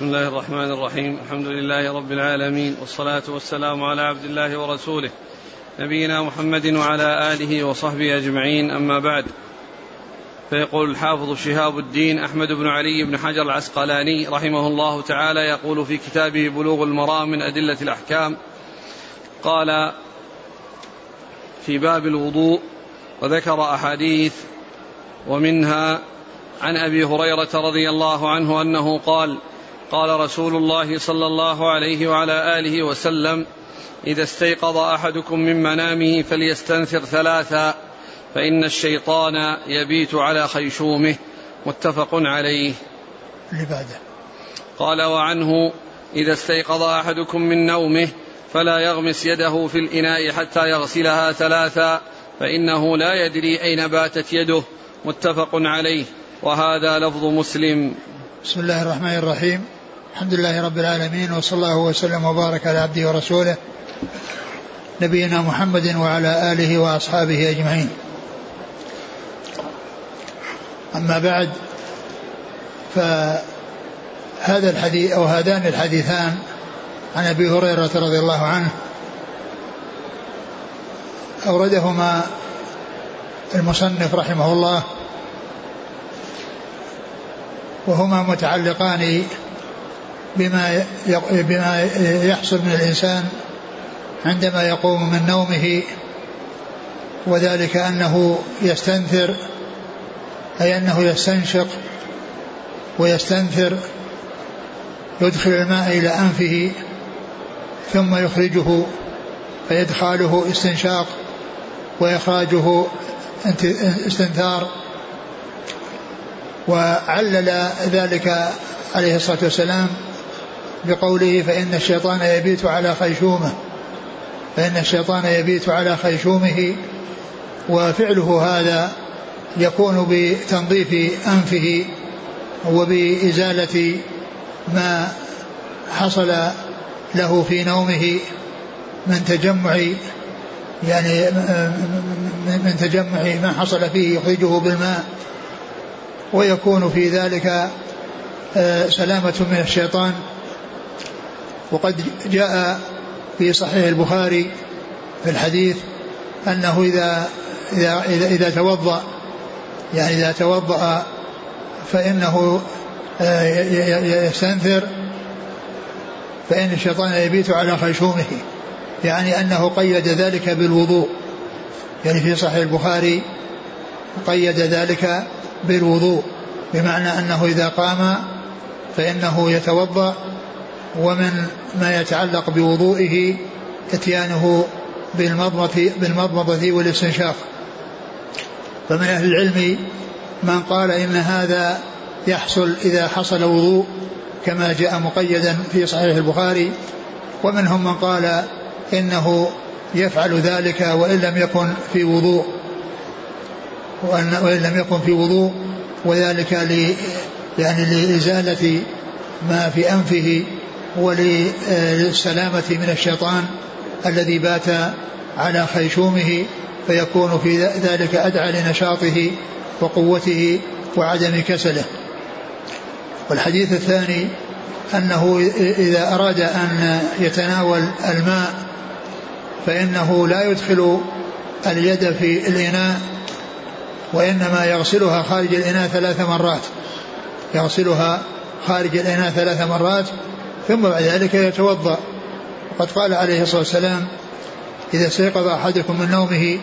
بسم الله الرحمن الرحيم. الحمد لله رب العالمين والصلاة والسلام على عبد الله ورسوله نبينا محمد وعلى آله وصحبه أجمعين. أما بعد فيقول الحافظ شهاب الدين أحمد بن علي بن حجر العسقلاني رحمه الله تعالى يقول في كتابه بلوغ المرام من أدلة الأحكام قال في باب الوضوء وذكر أحاديث ومنها عن أبي هريرة رضي الله عنه أنه قال قال رسول الله صلى الله عليه وعلى آله وسلم إذا استيقظ أحدكم من منامه فليستنثر ثلاثا فإن الشيطان يبيت على خيشومه. متفق عليه. اللي بعده قال وعنه إذا استيقظ أحدكم من نومه فلا يغمس يده في الإناء حتى يغسلها ثلاثا فإنه لا يدري أين باتت يده. متفق عليه. وهذا لفظ مسلم. بسم الله الرحمن الرحيم. الحمد لله رب العالمين وصلى الله وسلم وبارك على عبده ورسوله نبينا محمد وعلى آله وأصحابه أجمعين. أما بعد فهذا الحديث أو هذان الحديثان عن أبي هريرة رضي الله عنه أوردهما المصنف رحمه الله وهما متعلقان بما بما يحصل من الإنسان عندما يقوم من نومه وذلك أنه يستنثر أي أنه يستنشق ويستنثر يدخل الماء إلى أنفه ثم يخرجه فيدخاله استنشاق وإخراجه استنثار. وعلل ذلك عليه الصلاة والسلام بقوله فإن الشيطان يبيت على خيشومه فإن الشيطان يبيت على خيشومه وفعله هذا يكون بتنظيف أنفه وبإزالة ما حصل له في نومه من تجمع يعني من تجمع ما حصل فيه يخرجه بالماء ويكون في ذلك آه، سلامة من الشيطان. وقد جاء في صحيح البخاري في الحديث أنه إذا إذا إذا, إذا توضأ يعني إذا توضأ فإنه آه، يستنثر فإن الشيطان يبيت على خيشومه يعني أنه قيد ذلك بالوضوء. يعني في صحيح البخاري قيد ذلك بالوضوء بمعنى أنه إذا قام فإنه يتوضأ ومن ما يتعلق بوضوئه اتيانه بالمضمضة, بالمضمضة والاستنشاق. فمن أهل العلم من قال إن هذا يحصل إذا حصل وضوء كما جاء مقيدا في صحيح البخاري. ومنهم من قال إنه يفعل ذلك وإن لم يكن في وضوء. وأن وإن لم يكن في وضوء وذلك ل يعني لإزالة ما في أنفه وللسلامة من الشيطان الذي بات على خيشومه فيكون في ذلك أدعى لنشاطه وقوته وعدم كسله. والحديث الثاني أنه إذا أراد أن يتناول الماء فإنه لا يدخل اليد في الإناء وإنما يغسلها خارج الإناء ثلاث مرات. يغسلها خارج الإناء ثلاث مرات ثم بعد ذلك يتوضأ. وقد قال عليه الصلاة والسلام إذا استيقظ أحدكم من نومه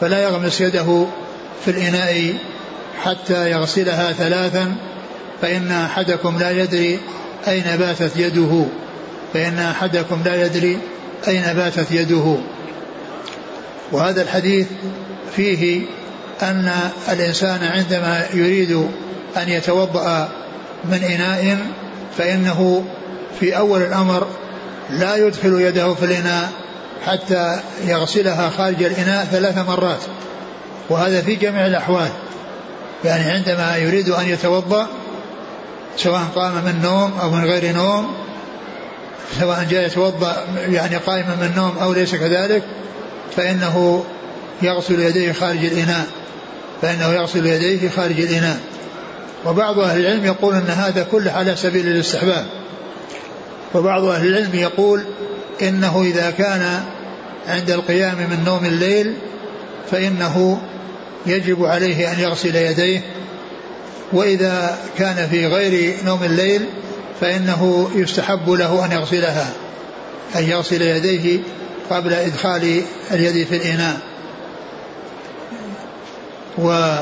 فلا يغمس يده في الإناء حتى يغسلها ثلاثا فإن أحدكم لا يدري أين باتت يده. فإن أحدكم لا يدري أين باتت يده. وهذا الحديث فيه أن الإنسان عندما يريد أن يتوضأ من إناء فإنه في أول الأمر لا يدخل يده في الإناء حتى يغسلها خارج الإناء ثلاث مرات. وهذا في جميع الأحوال. يعني عندما يريد أن يتوضأ سواء قام من نوم أو من غير نوم سواء جاء يتوضأ يعني قائما من نوم أو ليس كذلك فإنه يغسل يديه خارج الإناء. فإنه يغسل يديه خارج الإناء. وبعض أهل العلم يقول أن هذا كله على سبيل الاستحباب. وبعض أهل العلم يقول إنه إذا كان عند القيام من نوم الليل فإنه يجب عليه أن يغسل يديه وإذا كان في غير نوم الليل فإنه يستحب له أن يغسلها أن يغسل يديه قبل إدخال اليد في الإناء. و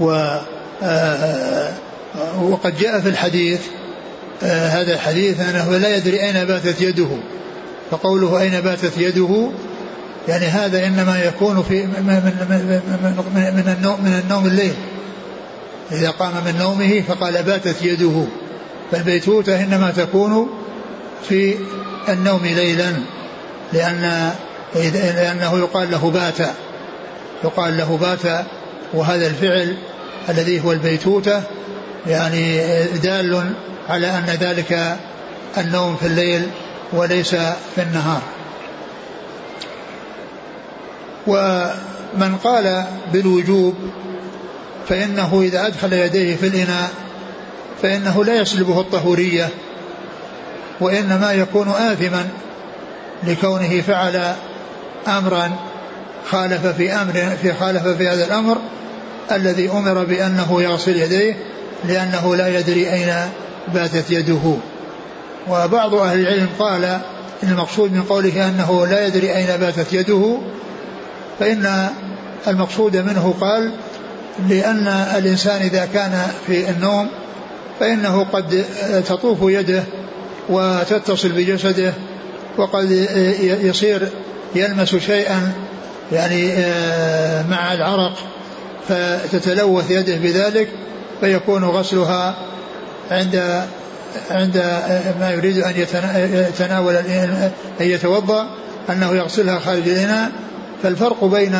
و آه، وقد جاء في الحديث آه، هذا الحديث أنه لا يدري أين باتت يده. فقوله أين باتت يده يعني هذا إنما يكون في من, من, من, من, النوم, من النوم الليل. إذا قام من نومه فقال باتت يده. فالبيتوتة إنما تكون في النوم ليلا لأن لأنه يقال له بات. يقال له بات وهذا الفعل الذي هو البيتوتة يعني دال على أن ذلك النوم في الليل وليس في النهار. ومن قال بالوجوب فإنه إذا أدخل يديه في الإناء فإنه لا يسلبه الطهورية وإنما يكون آثما لكونه فعل أمرا خالف في أمر في خالف في هذا الأمر الذي أمر بأنه يغسل يديه لأنه لا يدري أين باتت يده. وبعض أهل العلم قال إن المقصود من قوله أنه لا يدري أين باتت يده فإن المقصود منه قال لأن الإنسان إذا كان في النوم فإنه قد تطوف يده وتتصل بجسده وقد يصير يلمس شيئا يعني آه، مع العرق فتتلوث يده بذلك. فيكون غسلها عند عند ما يريد أن يتناول أن يتوضأ أنه يغسلها خارج الإناء. فالفرق بين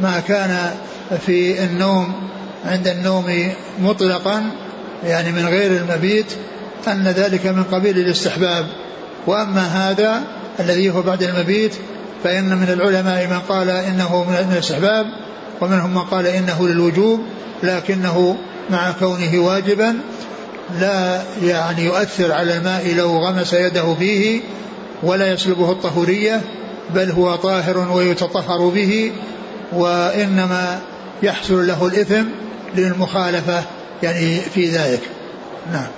ما كان في النوم عند النوم مطلقا يعني من غير المبيت أن ذلك من قبيل الاستحباب. وأما هذا الذي هو بعد المبيت فإن من العلماء من قال إنه من الاستحباب ومنهم من قال إنه للوجوب لكنه مع كونه واجبا لا يعني يؤثر على الماء لو غمس يده فيه ولا يسلبه الطهورية بل هو طاهر ويتطهر به وإنما يحصل له الإثم للمخالفة يعني في ذلك. نعم.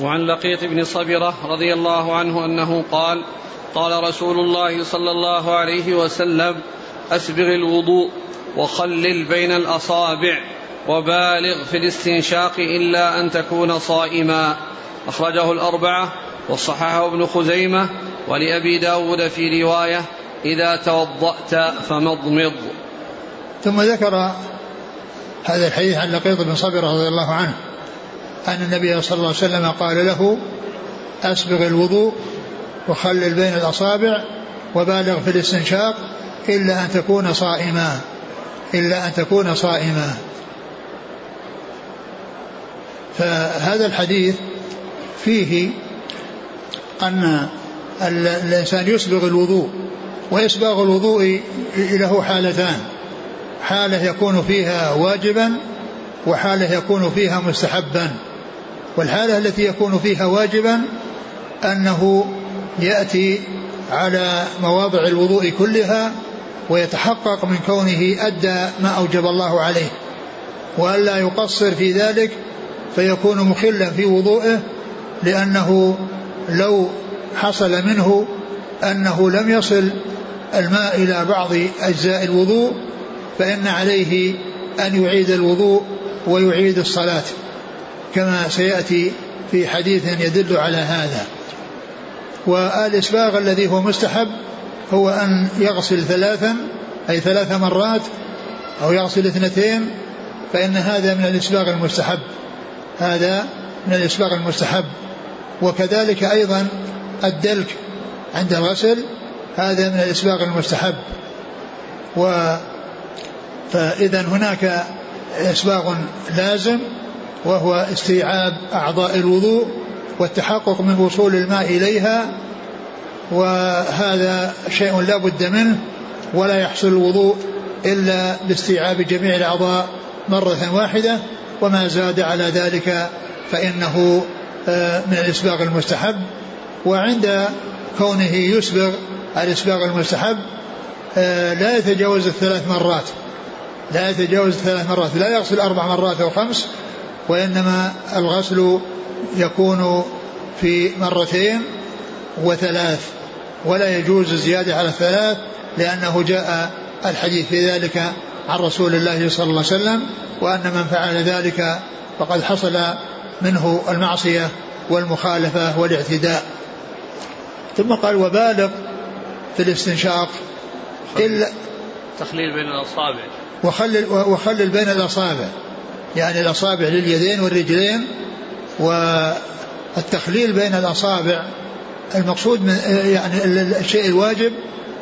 وعن لقيط بن صبرة رضي الله عنه أنه قال قال رسول الله صلى الله عليه وسلم أسبغ الوضوء. وخلل بين الأصابع وبالغ في الاستنشاق إلا أن تكون صائما. أخرجه الأربعة وصححه ابن خزيمة ولأبي داود في رواية إذا توضأت فمضمض. ثم ذكر هذا الحديث عن لقيط بن صبر رضي الله عنه أن النبي صلى الله عليه وسلم قال له أسبغ الوضوء وخلل بين الأصابع وبالغ في الاستنشاق إلا أن تكون صائما. إلا أن تكون صائما فهذا الحديث فيه أن الإنسان يسبغ الوضوء وإسباغ الوضوء له حالتان. حالة يكون فيها واجبا وحالة يكون فيها مستحبا. والحالة التي يكون فيها واجبا أنه يأتي على مواضع الوضوء كلها ويتحقق من كونه أدى ما أوجب الله عليه وألا يقصر في ذلك فيكون مخلا في وضوءه لأنه لو حصل منه أنه لم يصل الماء إلى بعض أجزاء الوضوء فإن عليه أن يعيد الوضوء ويعيد الصلاة كما سيأتي في حديث يدل على هذا. والإسباغ الذي هو مستحب هو أن يغسل ثلاثا أي ثلاث مرات أو يغسل اثنتين فإن هذا من الإسباغ المستحب. هذا من الإسباغ المستحب. وكذلك أيضا الدلك عند الغسل هذا من الإسباغ المستحب. و فإذا هناك إسباغ لازم وهو استيعاب أعضاء الوضوء والتحقق من وصول الماء إليها وهذا شيء لا بد منه ولا يحصل الوضوء إلا باستيعاب جميع الأعضاء مرة واحدة وما زاد على ذلك فإنه آه، من الإسباغ المستحب. وعند كونه يسبغ الإسباغ المستحب آه، لا يتجاوز الثلاث مرات. لا يتجاوز الثلاث مرات. لا يغسل أربع مرات أو خمس وإنما الغسل يكون في مرتين وثلاث. ولا يجوز الزيادة على الثلاث لأنه جاء الحديث في ذلك عن رسول الله صلى الله عليه وسلم وأن من فعل ذلك فقد حصل منه المعصية والمخالفة والاعتداء. ثم قال وبالغ في الاستنشاق إلا تخليل بين الأصابع. وخلل, وخلل بين الأصابع يعني الأصابع لليدين والرجلين والتخليل بين الأصابع المقصود من يعني الشيء الواجب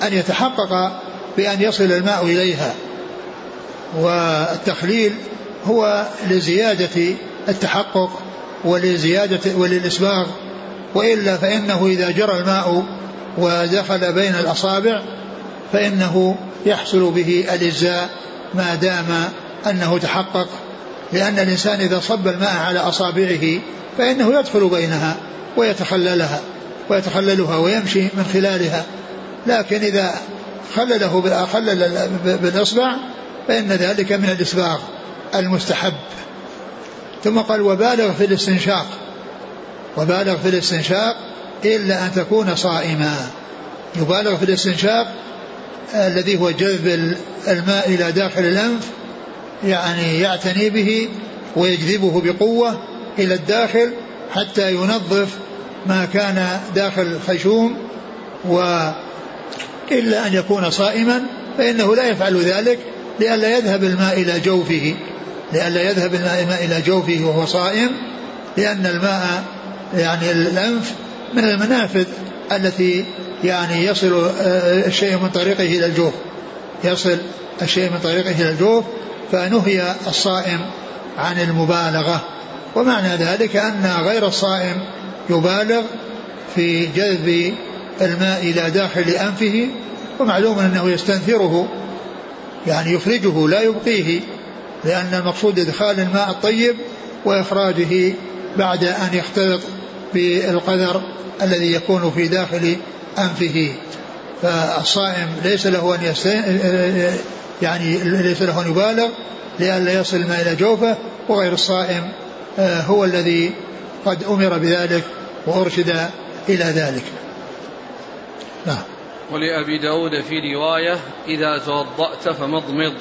أن يتحقق بأن يصل الماء إليها. والتخليل هو لزيادة التحقق ولزيادة وللإسباغ وإلا فإنه إذا جرى الماء ودخل بين الأصابع فإنه يحصل به الإجزاء ما دام أنه تحقق. لأن الإنسان إذا صب الماء على أصابعه فإنه يدخل بينها ويتخللها. ويتخللها ويمشي من خلالها. لكن إذا خلله خلل بالإصبع فإن ذلك من الإسباغ المستحب. ثم قال وبالغ في الاستنشاق. وبالغ في الاستنشاق إلا أن تكون صائما. يبالغ في الاستنشاق الذي هو جذب الماء إلى داخل الأنف يعني يعتني به ويجذبه بقوة إلى الداخل حتى ينظف ما كان داخل الخيشوم و إلا أن يكون صائما فإنه لا يفعل ذلك لئلا يذهب الماء إلى جوفه لئلا يذهب الماء إلى جوفه وهو صائم لأن الماء يعني الأنف من المنافذ التي يعني يصل آه، الشيء من طريقه إلى الجوف. يصل الشيء من طريقه إلى الجوف فنهي الصائم عن المبالغة. ومعنى ذلك أن غير الصائم يبالغ في جذب الماء إلى داخل أنفه ومعلوم أنه يستنثره يعني يخرجه لا يبقيه لأن المقصود إدخال الماء الطيب وإخراجه بعد أن يختلط بالقذر الذي يكون في داخل أنفه. فالصائم ليس له أن يعني ليس له أن يبالغ لئلا يصل الماء إلى جوفه وغير الصائم آه، هو الذي قد أمر بذلك. وأرشد إلى ذلك. نعم. ولأبي داود في رواية إذا توضأت فمضمض.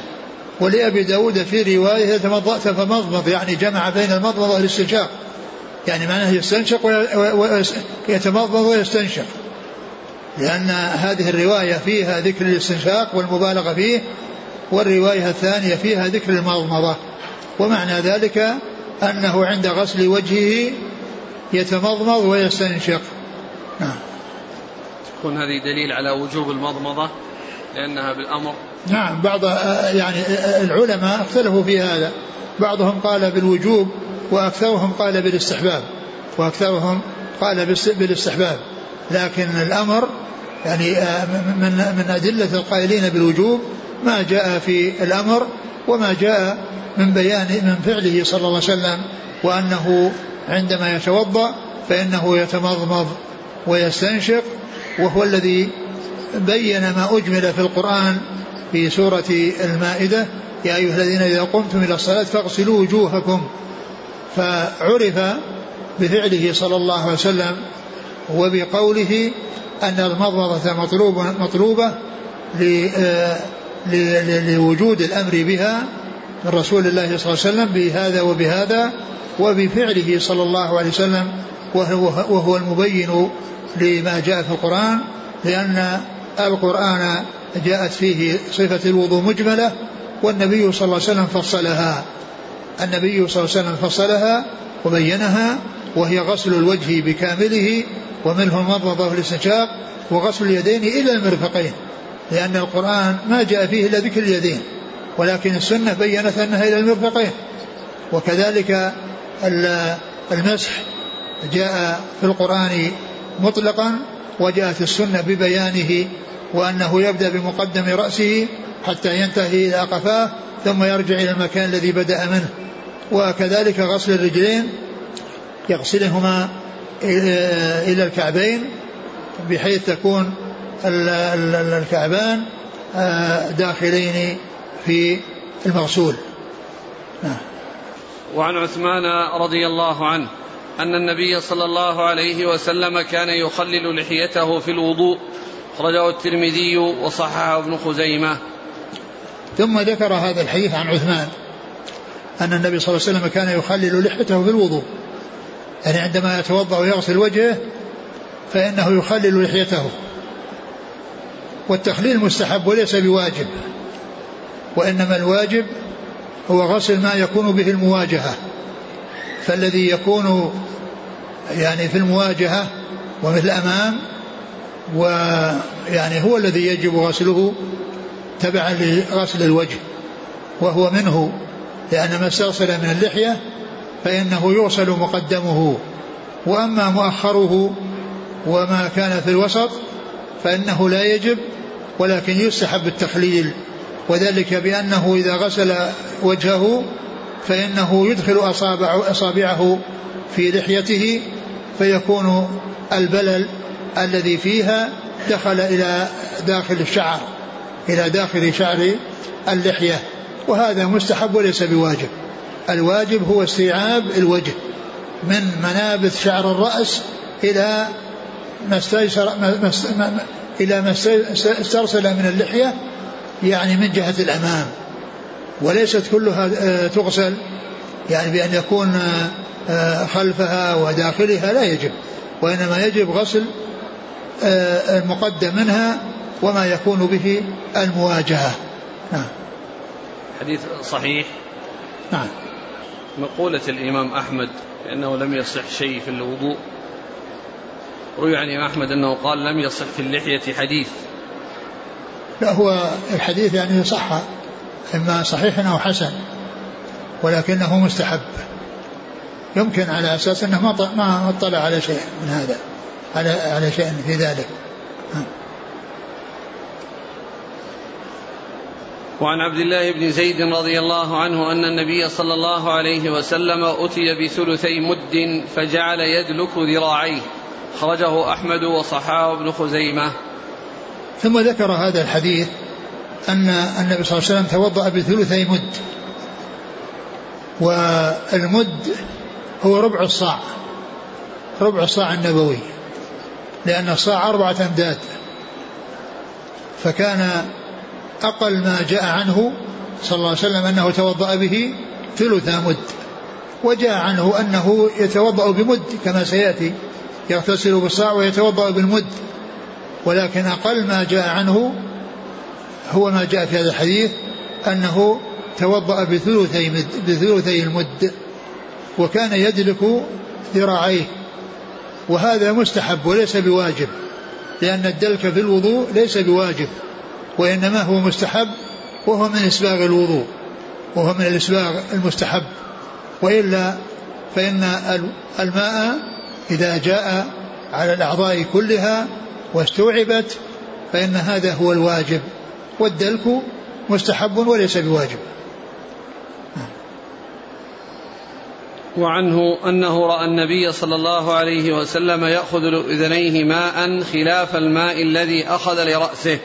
ولأبي داود في رواية إذا توضأت فمضمض يعني جمع بين المضمضة والاستنشاق. يعني معناه يستنشق ويتمضمض ويستنشق. لأن هذه الرواية فيها ذكر الاستنشاق والمبالغة فيه والرواية الثانية فيها ذكر المضمضة. ومعنى ذلك أنه عند غسل وجهه يتمضمض ويستنشق. نعم. تكون هذه دليل على وجوب المضمضة لأنها بالأمر. نعم بعض يعني العلماء اختلفوا في هذا. بعضهم قال بالوجوب وأكثرهم قال بالاستحباب. وأكثرهم قال بالاستحباب. لكن الأمر يعني من من أدلة القائلين بالوجوب ما جاء في الأمر وما جاء من بيان من فعله صلى الله عليه وسلم وأنه عندما يتوضأ فإنه يتمضمض ويستنشق وهو الذي بين ما أجمل في القرآن في سورة المائدة يا أيها الذين إذا قمتم إلى الصلاة فاغسلوا وجوهكم. فعرف بفعله صلى الله عليه وسلم وبقوله أن المضمضة مطلوب مطلوبة لوجود الأمر بها من رسول الله صلى الله عليه وسلم بهذا وبهذا. وبفعله صلى الله عليه وسلم وهو, وهو المبين لما جاء في القرآن لأن القرآن جاءت فيه صفة الوضوء مجملة والنبي صلى الله عليه وسلم فصلها. النبي صلى الله عليه وسلم فصلها وبينها وهي غسل الوجه بكامله ومنه المضمضة والاستنشاق وغسل اليدين إلى المرفقين لأن القرآن ما جاء فيه إلا ذكر اليدين ولكن السنة بينت أنها إلى المرفقين. وكذلك المسح جاء في القرآن مطلقا وجاءت السنة ببيانه وأنه يبدأ بمقدم رأسه حتى ينتهي إلى قفاه ثم يرجع إلى المكان الذي بدأ منه وكذلك غسل الرجلين يغسلهما إلى الكعبين بحيث تكون الكعبان داخلين في المغسول نعم. وعن عثمان رضي الله عنه أن النبي صلى الله عليه وسلم كان يخلل لحيته في الوضوء. أخرجه الترمذي وصححه ابن خزيمة. ثم ذكر هذا الحديث عن عثمان أن النبي صلى الله عليه وسلم كان يخلل لحيته في الوضوء. يعني عندما يتوضأ ويغسل وجهه فإنه يخلل لحيته. والتخليل مستحب وليس بواجب وإنما الواجب هو غسل ما يكون به المواجهة. فالذي يكون يعني في المواجهة ومثل أمام ويعني هو الذي يجب غسله تبعا لغسل الوجه وهو منه لأن ما استغسل من اللحية فإنه يغسل مقدمه. وأما مؤخره وما كان في الوسط فإنه لا يجب ولكن يستحب التخليل. وذلك بأنه إذا غسل وجهه فإنه يدخل أصابع أصابعه في لحيته فيكون البلل الذي فيها دخل إلى داخل الشعر إلى داخل شعر اللحية وهذا مستحب وليس بواجب. الواجب هو استيعاب الوجه من منابت شعر الرأس إلى ما استيسر إلى ما استرسل من اللحية يعني من جهة الأمام وليست كلها آه، تغسل يعني بأن يكون آه، آه، خلفها وداخلها لا يجب وإنما يجب غسل المقدم منها وما يكون به المواجهة. نعم. حديث صحيح. نعم. مقولة الإمام أحمد بأنه لم يصح شيء في الوضوء. روي عن الإمام أحمد أنه قال لم يصح في اللحية حديث. لا هو الحديث يعني صح إما صحيح أو حسن ولكنه مستحب. يمكن على أساس أنه ما ما اطلع على شيء من هذا على على شيء في ذلك. وعن عبد الله بن زيد رضي الله عنه أن النبي صلى الله عليه وسلم أتي بثلثي مد فجعل يدلك ذراعيه. خرجه أحمد وصححه ابن خزيمة. ثم ذكر هذا الحديث أن النبي صلى الله عليه وسلم توضأ بثلثي مد. والمد هو ربع الصاع ربع الصاع النبوي لأن الصاع أربعة أمداد. فكان أقل ما جاء عنه صلى الله عليه وسلم أنه توضأ به ثلث مد. وجاء عنه أنه يتوضأ بمد كما سيأتي يغتسل بالصاع ويتوضأ بالمد. ولكن أقل ما جاء عنه هو ما جاء في هذا الحديث أنه توضأ بثلثي بثلثي المد وكان يدلك ذراعيه. وهذا مستحب وليس بواجب لأن الدلك في الوضوء ليس بواجب وإنما هو مستحب وهو من إسباغ الوضوء وهو من الإسباغ المستحب. وإلا فإن الماء إذا جاء على الأعضاء كلها واستوعبت فإن هذا هو الواجب والدلك مستحب وليس بواجب. وعنه أنه رأى النبي صلى الله عليه وسلم يأخذ لأذنيه ماء خلاف الماء الذي أخذ لرأسه.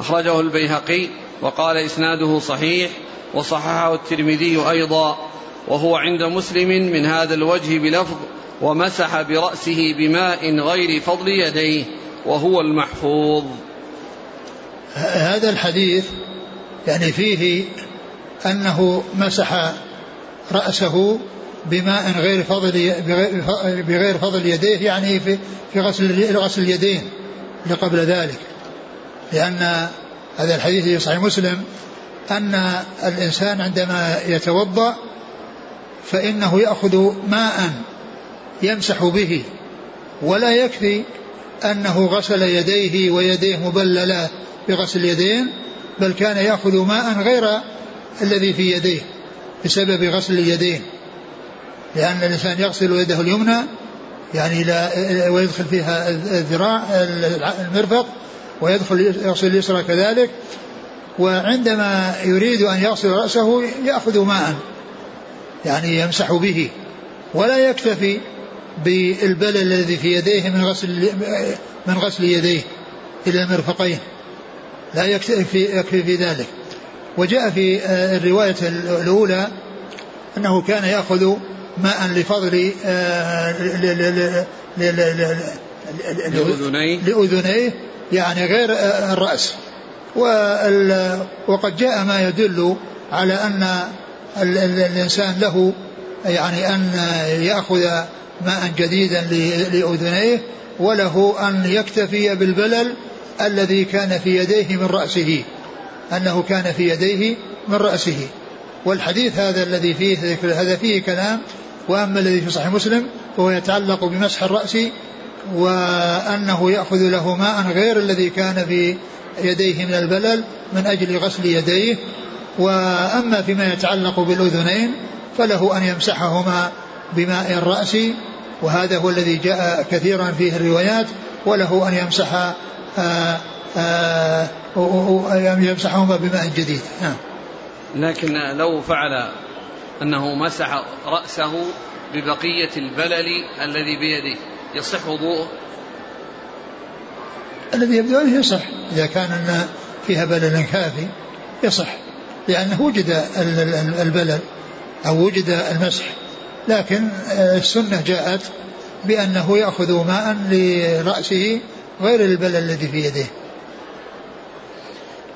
أخرجه البيهقي وقال إسناده صحيح وصححه الترمذي أيضا. وهو عند مسلم من هذا الوجه بلفظ ومسح برأسه بماء غير فضل يديه وهو المحفوظ. هذا الحديث يعني فيه أنه مسح رأسه بماء غير فضل بغير فضل يديه يعني في في غسل غسل اليدين اللي قبل ذلك. لأن هذا الحديث في صحيح مسلم أن الإنسان عندما يتوضأ فإنه يأخذ ماء يمسح به ولا يكفي أنه غسل يديه ويديه مبللة بغسل اليدين بل كان يأخذ ماء غير الذي في يديه بسبب غسل اليدين. لأن الإنسان يغسل يده اليمنى يعني لا ويدخل فيها الذراع المرفق ويدخل يغسل اليسرى كذلك. وعندما يريد أن يغسل رأسه يأخذ ماء يعني يمسح به ولا يكتفي بالبلل الذي في يديه من غسل من غسل يديه إلى المرفقين لا يكفي يكفي في ذلك. وجاء في آه، الرواية الأولى أنه كان يأخذ ماء لفضل لأذنيه. لأذنيه يعني غير آه، الرأس. وقد جاء ما يدل على أن الإنسان له يعني أن يأخذ ماء جديدا لأذنيه وله أن يكتفي بالبلل الذي كان في يديه من رأسه أنه كان في يديه من رأسه. والحديث هذا الذي فيه هذا فيه كلام وأما الذي في صحيح مسلم فهو يتعلق بمسح الرأس وأنه يأخذ له ماء غير الذي كان في يديه من البلل من أجل غسل يديه. وأما فيما يتعلق بالأذنين فله أن يمسحهما بماء الرأس وهذا هو الذي جاء كثيرا فيه الروايات وله أن يمسح آآ آآ يمسحهما بماء جديد. نعم. لكن لو فعل أنه مسح رأسه ببقية البلل الذي بيده يصح وضوءه؟ الذي يبدو أنه يصح. إذا كان أن فيها بلل كافي يصح. لأنه وجد البلل أو وجد المسح. لكن السنة جاءت بأنه يأخذ ماء لرأسه غير البلل الذي في يده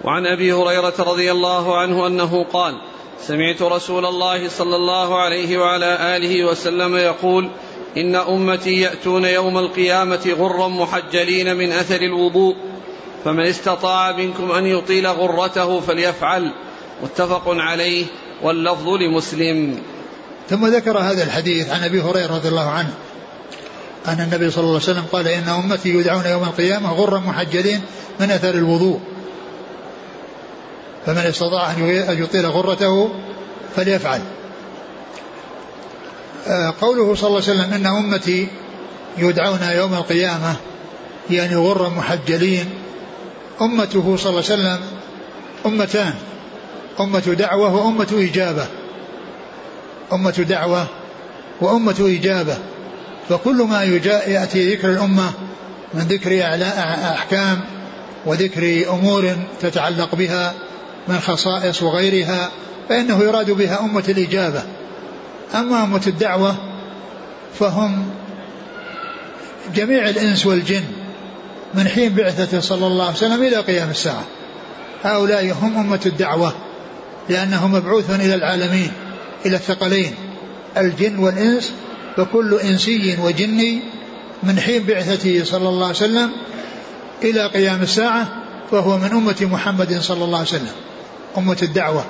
وعن أبي هريرة رضي الله عنه أنه قال سمعت رسول الله صلى الله عليه وعلى آله وسلم يقول إن أمتي يأتون يوم القيامة غرا محجلين من أثر الوضوء فمن استطاع منكم أن يطيل غرته فليفعل متفق عليه واللفظ لمسلم. ثم ذكر هذا الحديث عن أبي هريرة رضي الله عنه. أن النبي صلى الله عليه وسلم قال إن أمتي يدعون يوم القيامة غرا محجلين من أثر الوضوء. فمن استطاع أن يطيل غرته فليفعل. آه، قوله صلى الله عليه وسلم إن أمتي يدعون يوم القيامة يعني غرا محجلين. أمته صلى الله عليه وسلم أمتان. أمة دعوة وأمة إجابة. أمة دعوة وأمة إجابة. فكل ما يأتي ذكر الأمة من ذكر أحكام وذكر أمور تتعلق بها من خصائص وغيرها فإنه يراد بها أمة الإجابة. أما أمة الدعوة فهم جميع الإنس والجن من حين بعثته صلى الله عليه وسلم إلى قيام الساعة. هؤلاء هم أمة الدعوة لأنه مبعوث إلى العالمين. إلى الثقلين الجن والإنس فكل إنسي وجني من حين بعثته صلى الله عليه وسلم إلى قيام الساعة فهو من أمة محمد صلى الله عليه وسلم أمة الدعوة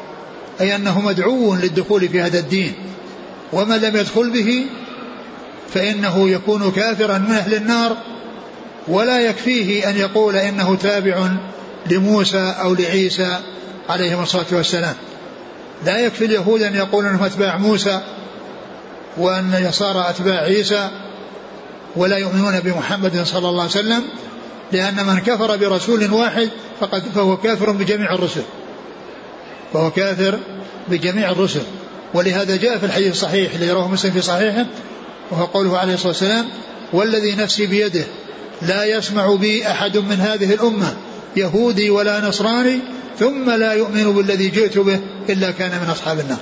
أي أنه مدعو للدخول في هذا الدين ومن لم يدخل به فإنه يكون كافرا من أهل النار ولا يكفيه أن يقول إنه تابع لموسى أو لعيسى عليهم الصلاة والسلام. لا يكفي اليهود أن يقولوا أنهم أتباع موسى وأن النصارى أتباع عيسى ولا يؤمنون بمحمد صلى الله عليه وسلم لأن من كفر برسول واحد فقد فهو كافر بجميع الرسل. فهو كافر بجميع الرسل. ولهذا جاء في الحديث الصحيح الذي رواه مسلم في صحيحه وهو قوله عليه الصلاة والسلام والذي نفسي بيده لا يسمع بي أحد من هذه الأمة. يهودي ولا نصراني ثم لا يؤمن بالذي جئت به إلا كان من أصحاب النار.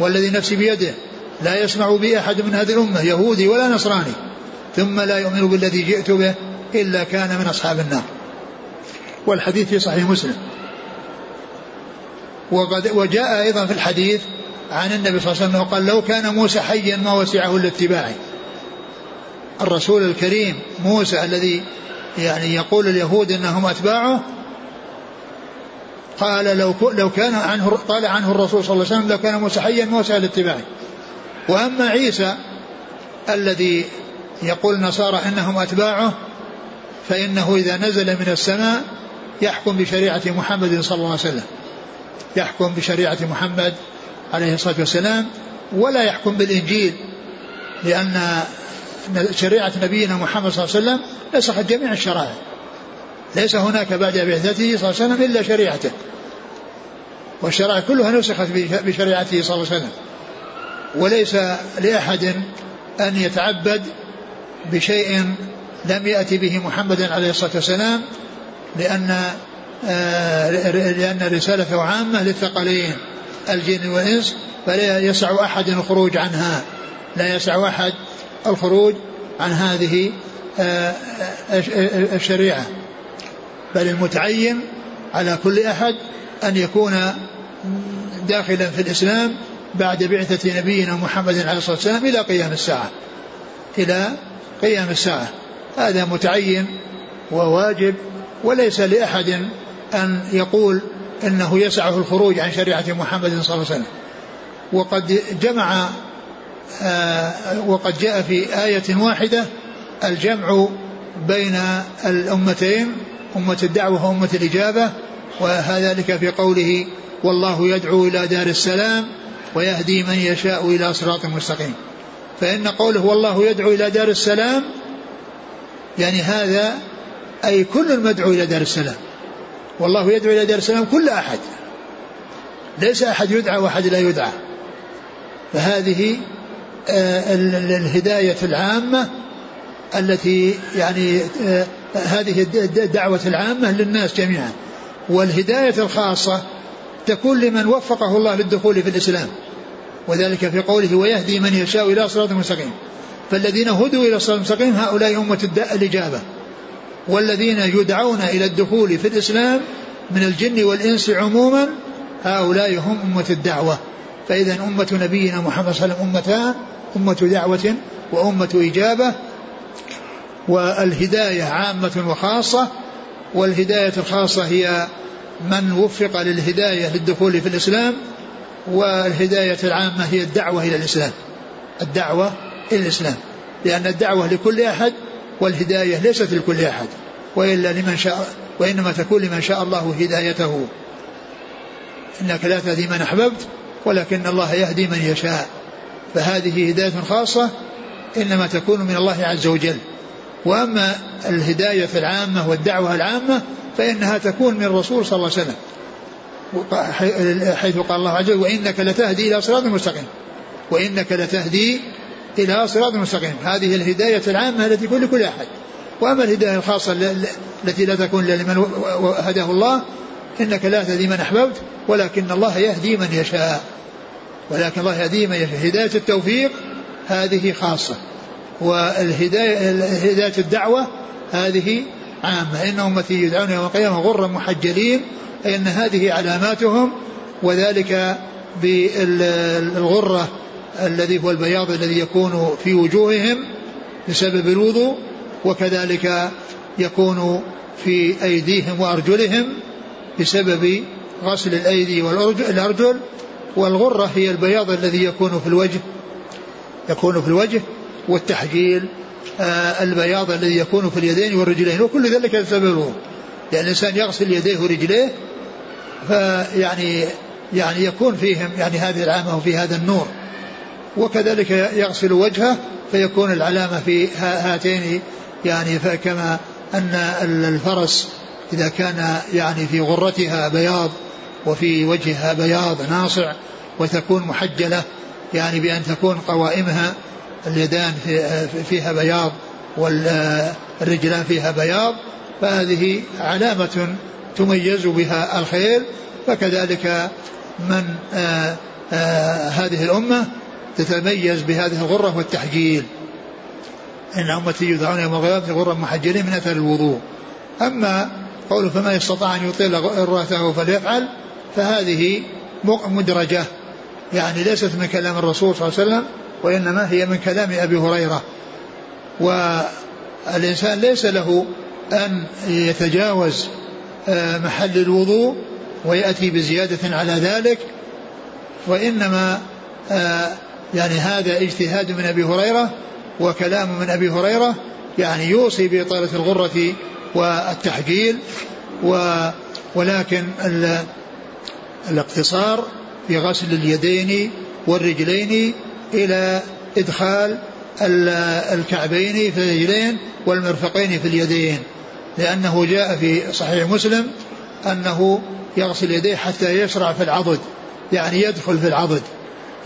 والذي نفسي بيده لا يسمع بي أحد من هذه الأمة يهودي ولا نصراني ثم لا يؤمن بالذي جئت به إلا كان من أصحاب النار. والحديث في صحيح مسلم. وقد وجاء أيضا في الحديث عن النبي صلى الله عليه وسلم قال لو كان موسى حيا ما وسعه الا اتباعي الرسول الكريم موسى الذي يعني يقول اليهود إنهم أتباعه قال لو لو كان عنه قال عنه الرسول صلى الله عليه وسلم لو كان موسى حيا ما وسع اتباعي وأما عيسى الذي يقول النصارى إنهم أتباعه فإنه إذا نزل من السماء يحكم بشريعة محمد صلى الله عليه وسلم. يحكم بشريعة محمد عليه الصلاة والسلام ولا يحكم بالإنجيل لأن شريعة نبينا محمد صلى الله عليه وسلم نسخت جميع الشرائع. ليس هناك بعد بعثته صلى الله عليه وسلم إلا شريعته. والشرائع كلها نسخت بشريعته صلى الله عليه وسلم. وليس لأحد أن يتعبد بشيء لم يأتي به محمد عليه الصلاة والسلام لأن آه، لأن رسالته عامة للثقلين الجن والإنس فلا يسع أحد الخروج عنها. لا يسع أحد الخروج عن هذه الشريعة. بل المتعين على كل أحد أن يكون داخلا في الإسلام بعد بعثة نبينا محمد عليه الصلاة والسلام إلى قيام الساعة. إلى قيام الساعة. هذا متعين وواجب وليس لأحد أن يقول أنه يسعه الخروج عن شريعة محمد صلى الله عليه وسلم. وقد جمع آه وقد جاء في آية واحدة الجمع بين الأمتين أمة الدعوة وأمة الإجابة وذلك في قوله والله يدعو إلى دار السلام ويهدي من يشاء إلى صراط مستقيم فإن قوله والله يدعو إلى دار السلام يعني هذا أي كل المدعو إلى دار السلام. والله يدعو إلى دار السلام كل أحد. ليس أحد يدعى وأحد لا يدعى. فهذه آه، الهداية العامة التي يعني آه، هذه الدعوة العامة للناس جميعا. والهداية الخاصة تكون لمن وفقه الله للدخول في الإسلام. وذلك في قوله ويهدي من يشاء إلى صراط مستقيم فالذين هدوا إلى صراط مستقيم هؤلاء أمة الإجابة. والذين يدعون إلى الدخول في الإسلام من الجن والإنس عموما هؤلاء هم أمة الدعوة. فإذا أمة نبينا محمد صلى الله عليه وسلم أمتان أمة دعوة وأمة إجابة. والهداية عامة وخاصة والهداية الخاصة هي من وفق للهداية للدخول في الإسلام والهداية العامة هي الدعوة إلى الإسلام. الدعوة إلى الإسلام. لأن الدعوة لكل أحد والهداية ليست لكل أحد وإلا لمن شاء وإنما تكون لمن شاء الله هدايته. إنك لا تهدي من أحببت ولكن الله يهدي من يشاء. فهذه هداية خاصة إنما تكون من الله عز وجل. وأما الهداية العامة والدعوة العامة فإنها تكون من الرسول صلى الله عليه وسلم. حيث قال الله عز وجل وإنك لتهدي إلى صراط مستقيم. وإنك لتهدي إلى صراط مستقيم. هذه الهداية العامة التي تكون لكل أحد. وأما الهداية الخاصة التي لا تكون لمن هداه الله إنك لا تهدي من أحببت ولكن الله يهدي من يشاء. ولكن الله يهدي من يشاء. هداية التوفيق هذه خاصة. والهداية هداية الدعوة هذه عامة. إن أمتي يدعون يوم القيامة غرا محجلين أي أن هذه علاماتهم وذلك بالغرة الذي هو البياض الذي يكون في وجوههم بسبب الوضوء وكذلك يكون في أيديهم وأرجلهم بسبب غسل الأيدي والأرجل والغرة هي البياض الذي يكون في الوجه يكون في الوجه والتحجيل آه البياض الذي يكون في اليدين والرجلين وكل ذلك الوضوء لأن الإنسان يغسل يديه ورجليه فيعني يعني يكون فيهم يعني هذه العامة وفي هذا النور. وكذلك يغسل وجهه فيكون العلامة في هاتين. يعني فكما أن الفرس إذا كان يعني في غرتها بياض وفي وجهها بياض ناصع وتكون محجلة يعني بأن تكون قوائمها اليدان فيها بياض والرجلان فيها بياض فهذه علامة تميز بها الخير. فكذلك من آآ آآ هذه الأمة تتميز بهذه الغرة والتحجيل. إن أمتي يدعون يوم القيامة غرا محجلين من أثر الوضوء. أما قوله فما يستطاع أن يطيل غرته فليفعل فهذه مدرجة. يعني ليست من كلام الرسول صلى الله عليه وسلم وإنما هي من كلام أبي هريرة. والإنسان ليس له أن يتجاوز آه، محل الوضوء ويأتي بزيادة على ذلك. وإنما آه، يعني هذا اجتهاد من أبي هريرة وكلام من أبي هريرة يعني يوصي بإطالة الغرة والتحجيل و ولكن الاقتصار في غسل اليدين والرجلين إلى إدخال الكعبين في الرجلين والمرفقين في اليدين لأنه جاء في صحيح مسلم أنه يغسل يديه حتى يشرع في العضد يعني يدخل في العضد.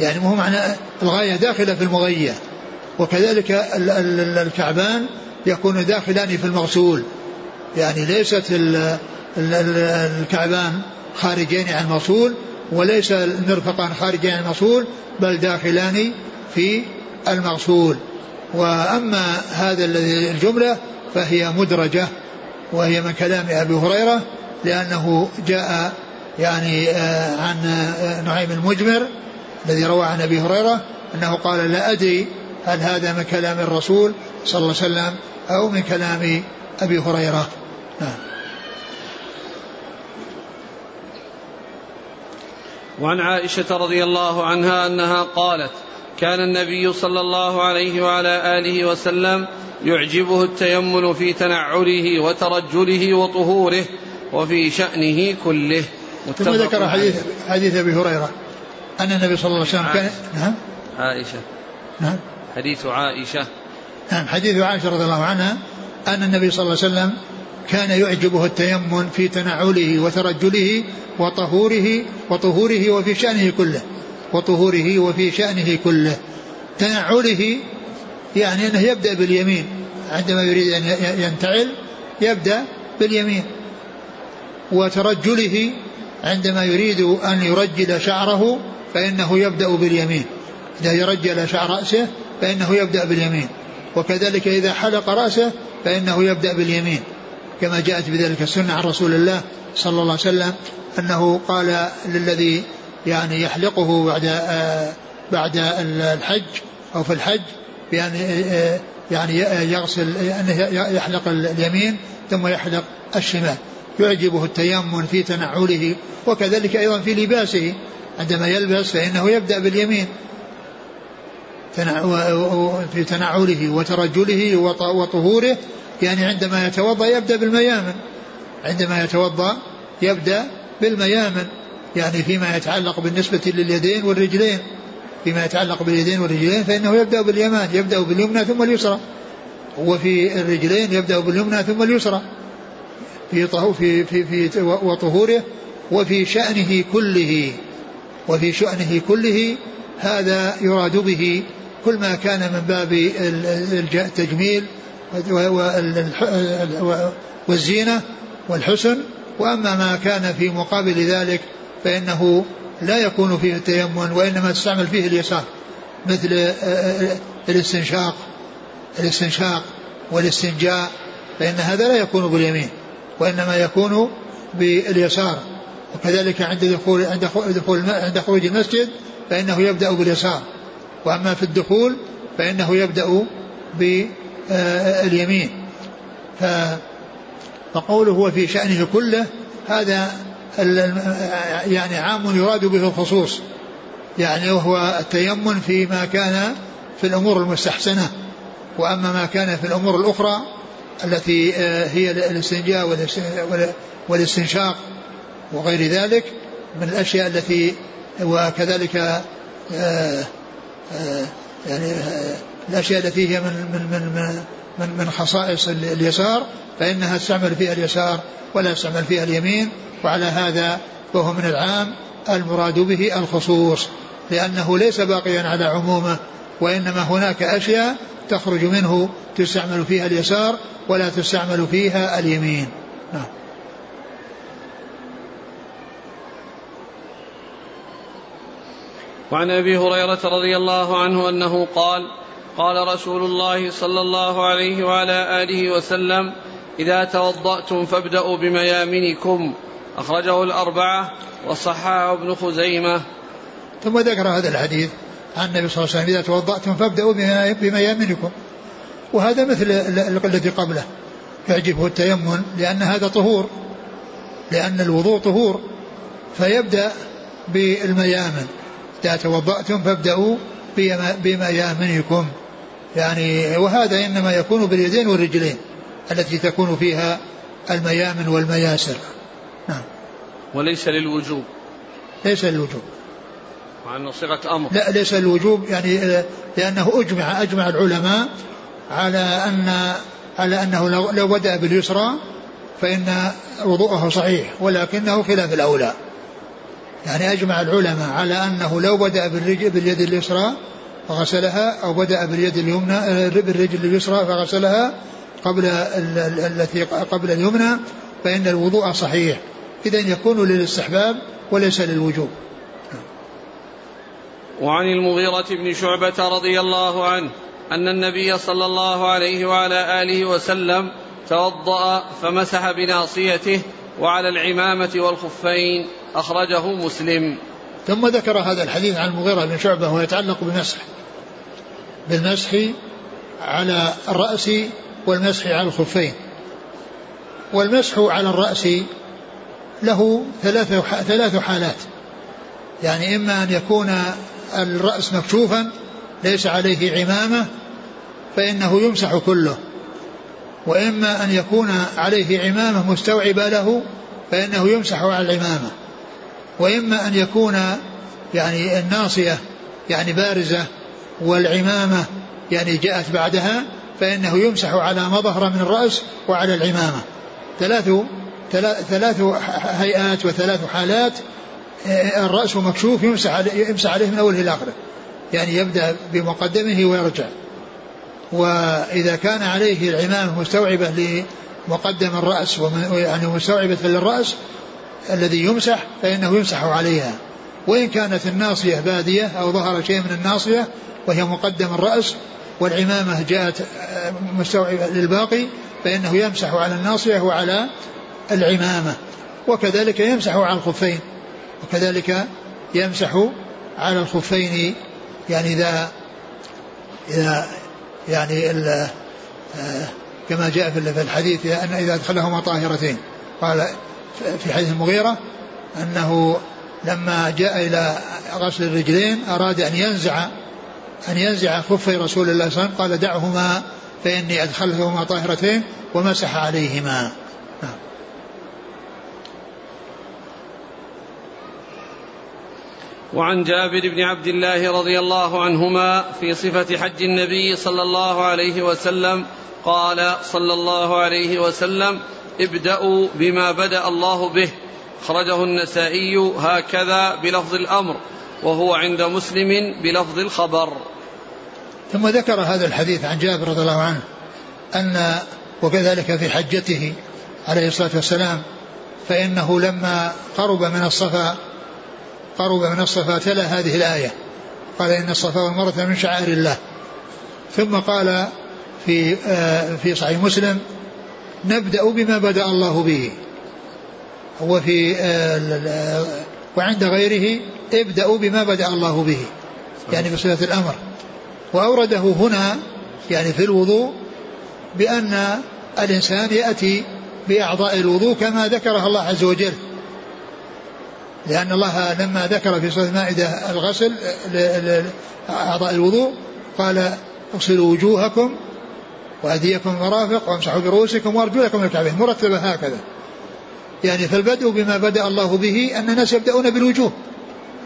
يعني مو معنى الغاية داخلة في المغية. وكذلك الكعبان يكون داخلان في المغسول. يعني ليست الكعبان خارجين عن المغسول وليس المرفقان خارجين عن المغسول بل داخلان في المغسول. وأما هذا الذي الجملة فهي مدرجة وهي من كلام أبي هريرة لأنه جاء يعني آه، عن آه، نعيم المجمر الذي روى عن أبي هريرة أنه قال لا أدري هل هذا من كلام الرسول صلى الله عليه وسلم أو من كلام أبي هريرة. نعم. وعن عائشة رضي الله عنها أنها قالت كان النبي صلى الله عليه وعلى آله وسلم يعجبه التيمن في تنعله وترجله وطهوره وفي شأنه كله. ثم ذكر حديث حديث أبي هريرة أن النبي صلى الله عليه وسلم كان نعم. عائشة. نعم. حديث عائشة. نعم حديث عائشة رضي الله عنها أن النبي صلى الله عليه وسلم كان يعجبه التيمن في تنعله وترجله وطهوره وطهوره وفي شأنه كله وطهوره وفي شأنه كله. تنعله يعني أنه يبدأ باليمين عندما يريد أن ينتعل يبدأ باليمين. وترجله عندما يريد أن يرجل شعره فإنه يبدأ باليمين. إذا يرجل شعر رأسه فإنه يبدأ باليمين. وكذلك إذا حلق رأسه فإنه يبدأ باليمين. كما جاءت بذلك السنة عن رسول الله صلى الله عليه وسلم أنه قال للذي يعني يحلقه بعد آه بعد الحج أو في الحج بأن آه يعني يغسل أنه يحلق اليمين ثم يحلق الشمال. يعجبه التيمم في تنعله وكذلك أيضا في لباسه. عندما يلبس فإنه يبدأ باليمين. في تنعله وترجله وطهوره يعني عندما يتوضأ يبدأ بالميامن. عندما يتوضأ يبدأ بالميامن. يعني فيما يتعلق بالنسبة لليدين والرجلين. فيما يتعلق باليدين والرجلين فإنه يبدأ باليمان يبدأ باليمنى ثم اليسرى. وفي الرجلين يبدأ باليمنى ثم اليسرى. في في في, في وطهوره وفي شأنه كله. وفي شأنه كله هذا يراد به كل ما كان من باب التجميل والزينة والحسن. وأما ما كان في مقابل ذلك فإنه لا يكون فيه التيمم وإنما تستعمل فيه اليسار مثل الاستنشاق الاستنشاق والاستنجاء فإن هذا لا يكون باليمين وإنما يكون باليسار. وكذلك عند دخول عند دخول عند خروج المسجد فإنه يبدأ باليسار. وأما في الدخول فإنه يبدأ باليمين فقوله هو في شأنه كله هذا يعني عام يراد به الخصوص. يعني وهو التيمم فيما كان في الأمور المستحسنة. وأما ما كان في الأمور الأخرى التي آه، هي الاستنجاء والاستنشاق وغير ذلك من الأشياء التي وكذلك آه، آه، يعني الأشياء التي هي من من من من, من خصائص اليسار فإنها تستعمل فيها اليسار ولا يستعمل فيها اليمين وعلى هذا فهو من العام المراد به الخصوص لأنه ليس باقيا على عمومه وإنما هناك أشياء تخرج منه تستعمل فيها اليسار ولا تستعمل فيها اليمين. نعم. وعن أبي هريرة رضي الله عنه أنه قال قال رسول الله صلى الله عليه وعلى آله وسلم إذا توضأتم فابدأوا بميامنكم. أخرجه الأربعة وصححه ابن خزيمة. ثم ذكر هذا الحديث عن النبي صلى الله عليه وسلم إذا توضأتم فابدأوا بميامنكم. وهذا مثل الذي قبله. يعجبه التيمم لأن هذا طهور لأن الوضوء طهور فيبدأ بالميامن. إذا توضأتم فابدأوا بميامنكم. يعني وهذا إنما يكون باليدين والرجلين التي تكون فيها الميامن والمياسر. نعم. وليس للوجوب. ليس للوجوب. مع أنه صيغة أمر لا ليس للوجوب يعني لأنه أجمع أجمع العلماء على أن على أنه لو, لو بدأ باليسرى فإن وضوءه صحيح ولكنه خلاف الأولى. يعني أجمع العلماء على أنه لو بدأ باليد اليسرى فغسلها أو بدأ باليد اليمنى بالرجل اليسرى فغسلها قبل التي قبل اليمنى فإن الوضوء صحيح. إذا يكون للاستحباب وليس للوجوب. وعن المغيرة بن شعبة رضي الله عنه أن النبي صلى الله عليه وعلى آله وسلم توضأ فمسح بناصيته وعلى العمامة والخفين أخرجه مسلم. ثم ذكر هذا الحديث عن المغيرة بن شعبة وهو يتعلق بالمسح. بالمسح على الرأس والمسح على الخفين. والمسح على الرأس له ثلاث ثلاث حالات. يعني إما أن يكون الرأس مكشوفا ليس عليه عمامة فإنه يمسح كله. وإما أن يكون عليه عمامة مستوعبة له فإنه يمسح على العمامة. وإما أن يكون يعني الناصية يعني بارزة والعمامة يعني جاءت بعدها فإنه يمسح على ما ظهر من الرأس وعلى العمامة. ثلاث ثلاث هيئات وثلاث حالات الرأس مكشوف يمسح عليه, يمسح عليه من أوله إلى آخره. يعني يبدأ بمقدمه ويرجع. وإذا كان عليه العمامة مستوعبة لمقدم الرأس يعني مستوعبة للرأس الذي يمسح فإنه يمسح عليها. وإن كانت الناصية بادية أو ظهر شيء من الناصية وهي مقدم الرأس والعمامة جاءت مستوعبة للباقي فإنه يمسح على الناصية وعلى العمامة. وكذلك يمسح على الخفين. وكذلك يمسح على الخفين يعني إذا إذا يعني آه، كما جاء في الحديث أن إذا أدخلهما طاهرتين. قال في حديث المغيرة أنه لما جاء إلى غسل الرجلين أراد أن ينزع أن ينزع خفي رسول الله صلى الله عليه وسلم قال دعهما فإني أدخلتهما طاهرتين ومسح عليهما نعم. وعن جابر بن عبد الله رضي الله عنهما في صفة حج النبي صلى الله عليه وسلم قال صلى الله عليه وسلم ابدأوا بما بدأ الله به. أخرجه النسائي هكذا بلفظ الأمر وهو عند مسلم بلفظ الخبر. ثم ذكر هذا الحديث عن جابر رضي الله عنه أن وكذلك في حجته عليه الصلاة والسلام فإنه لما قرب من الصفا قرب من الصفا تلا هذه الآية. قال إن الصفا والمروة من شعائر الله. ثم قال في آه، في صحيح مسلم نبدأ بما بدأ الله به. وفي آه، وعند غيره ابدأوا بما بدأ الله به. يعني بصفة الأمر. وأورده هنا يعني في الوضوء بأن الإنسان يأتي بأعضاء الوضوء كما ذكرها الله عز وجل. لأن الله لما ذكر في سورة المائدة الغسل أعضاء الوضوء قال اغسلوا وجوهكم وأيديكم مرافق وامسحوا برؤوسكم وأرجلكم الكعبين مرتبة هكذا. يعني فالبدء بما بدأ الله به أن الناس يبدأون بالوجوه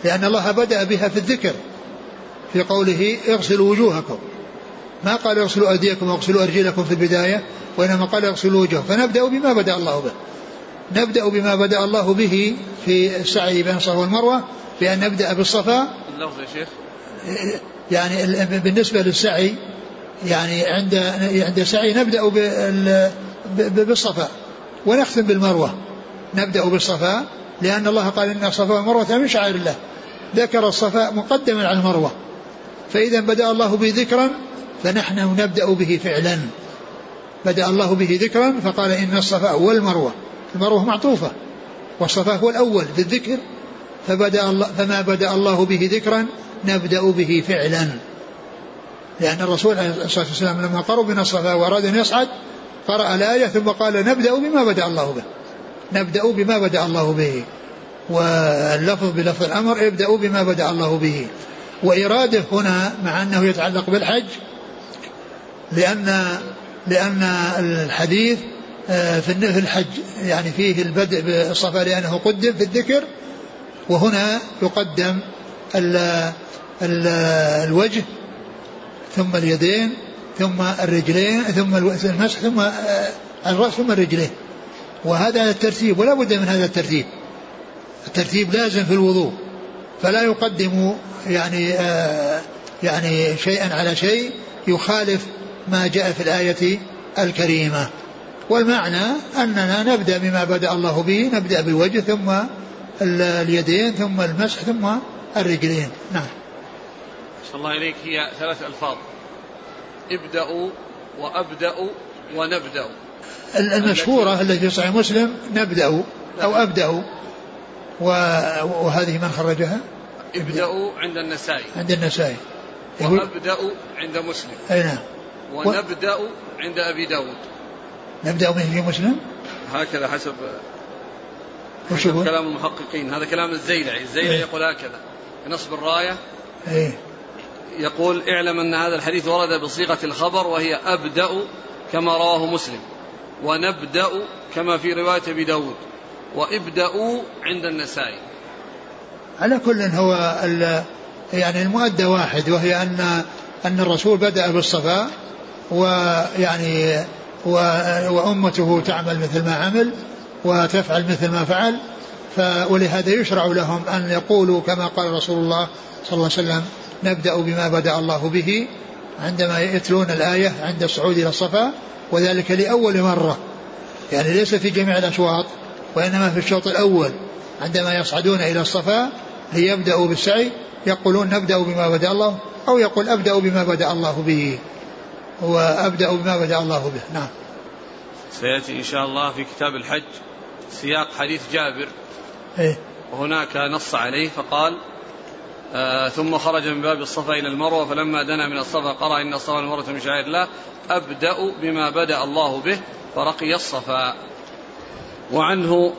لأن الله بدأ بها في الذكر في قوله اغسلوا وجوهكم. ما قال اغسلوا أيديكم واغسلوا أرجلكم في البداية وإنما قال اغسلوا وجوهكم فنبدأ بما بدأ الله به. نبدأ بما بدأ الله به في السعي بين الصفا والمروة بأن نبدأ بالصفا. اللفظ يا شيخ. يعني بالنسبة للسعي يعني عند عند السعي نبدأ بالصفا ونختم بالمروة. نبدأ بالصفا لأن الله قال إن الصفا والمروة من شعائر الله. ذكر الصفا مقدما على المروة. فإذا بدأ الله به ذكرا فنحن نبدأ به فعلا. بدأ الله به ذكرا فقال إن الصفا والمروة. المروة معطوفة. والصفا هو الأول بالذكر. فبدأ الله فما بدأ الله به ذكرا نبدأ به فعلا. لأن الرسول عليه الصلاة والسلام لما قرب من الصفا وأراد أن يصعد قرأ الآية ثم قال نبدأ بما بدأ الله به. نبدأ بما بدأ الله به. واللفظ بلفظ الأمر ابدأوا بما بدأ الله به. وإرادة هنا مع أنه يتعلق بالحج لأن لأن الحديث آه، في الحج يعني فيه البدء بالصفا لأنه قدم في الذكر وهنا يقدم ال ال الوجه ثم اليدين ثم الرجلين ثم المسح ثم آه، الرأس ثم الرجلين. وهذا الترتيب ولا بد من هذا الترتيب. الترتيب لازم في الوضوء. فلا يقدم يعني آه يعني شيئا على شيء يخالف ما جاء في الآية الكريمة. والمعنى أننا نبدأ بما بدأ الله به نبدأ بالوجه ثم اليدين ثم المسح ثم الرجلين. نعم. صلى الله إليك هي ثلاث ألفاظ. ابدأوا وأبدأ ونبدأ المشهورة التي في صحيح مسلم نبدأ. أو أبدأ وهذه من خرجها؟ ابدأوا عند النسائي. عند النسائي. وأبدأ عند مسلم. أي نعم. ونبدأ عند أبي داود. نبدأ من في مسلم؟ هكذا حسب حسب كلام المحققين. هذا كلام الزيلعي. الزيلعي إيه؟ يقول هكذا. نصب الراية إيه؟ يقول اعلم أن هذا الحديث ورد بصيغة الخبر وهي أبدأ كما رواه مسلم ونبدأ كما في رواية أبي داود وإبدأوا عند النسائي. على كل هو يعني المؤدى واحد وهي أن أن الرسول بدأ بالصفا ويعني وأمته تعمل مثل ما عمل وتفعل مثل ما فعل ولهذا يشرع لهم أن يقولوا كما قال رسول الله صلى الله عليه وسلم نبدأ بما بدأ الله به عندما يتلون الآية عند الصعود إلى الصفا وذلك لأول مرة. يعني ليس في جميع الأشواط وإنما في الشوط الأول عندما يصعدون إلى الصفا ليبدأوا بالسعي يقولون نبدأ بما بدأ الله أو يقول أبدأ بما بدأ الله به. وأبدأ بما بدأ الله به. نعم. سيأتي إن شاء الله في كتاب الحج سياق حديث جابر. إيه؟ وهناك نص عليه فقال آه ثم خرج من باب الصفا إلى المروة فلما دنا من الصفا قرأ إن الصفا والمروة من شعائر الله أبدأ بما بدأ الله به فرقي الصفا. وعنه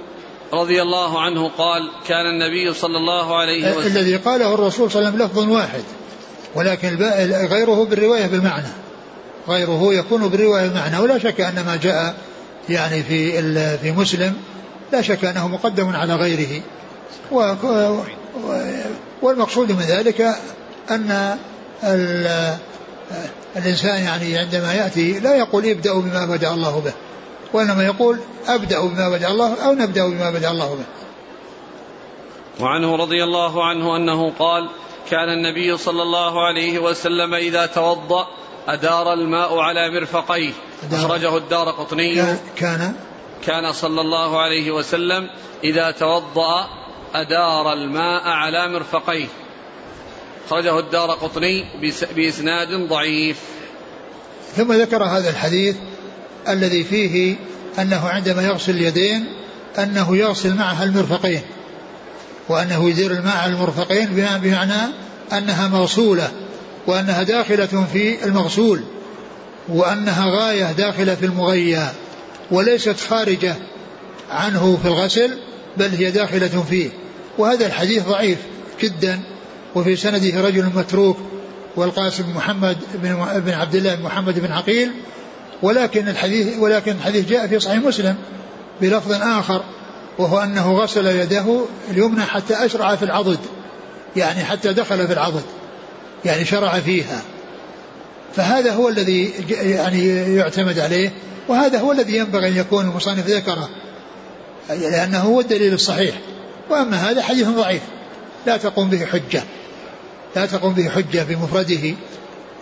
رضي الله عنه قال كان النبي صلى الله عليه وسلم الذي قاله الرسول صلى الله عليه وسلم لفظ واحد ولكن غيره بالرواية بالمعنى. غيره يكون بالرواية بالمعنى ولا شك أن ما جاء يعني في في مسلم لا شك أنه مقدم على غيره. والمقصود من ذلك أن الإنسان يعني عندما يأتي لا يقول ابدأوا بما بدأ الله به وإنما يقول أبدأ بما بدأ الله أو نبدأ بما بدأ الله به. وعنه رضي الله عنه أنه قال كان النبي صلى الله عليه وسلم إذا توضأ أدار الماء على مرفقيه أخرجه الدار قطني. كان. كان صلى الله عليه وسلم إذا توضأ أدار الماء على مرفقيه. أخرجه الدار قطني بإسناد ضعيف. ثم ذكر هذا الحديث الذي فيه أنه عندما يغسل اليدين أنه يغسل معها المرفقين وأنه يدير الماء على المرفقين بمعنى أنها موصولة وأنها داخلة في المغسول وأنها غاية داخلة في المغيى وليست خارجة عنه في الغسل بل هي داخلة فيه. وهذا الحديث ضعيف جدا وفي سنده رجل متروك والقاسم محمد بن عبد الله بن محمد بن عقيل. ولكن الحديث ولكن الحديث جاء في صحيح مسلم بلفظ آخر وهو أنه غسل يده اليمنى حتى أشرع في العضد يعني حتى دخل في العضد يعني شرع فيها. فهذا هو الذي يعني يعتمد عليه وهذا هو الذي ينبغي أن يكون المصنف ذكره. لأنه هو الدليل الصحيح. وأما هذا حديث ضعيف. لا تقوم به حجة. لا تقوم به حجة بمفرده.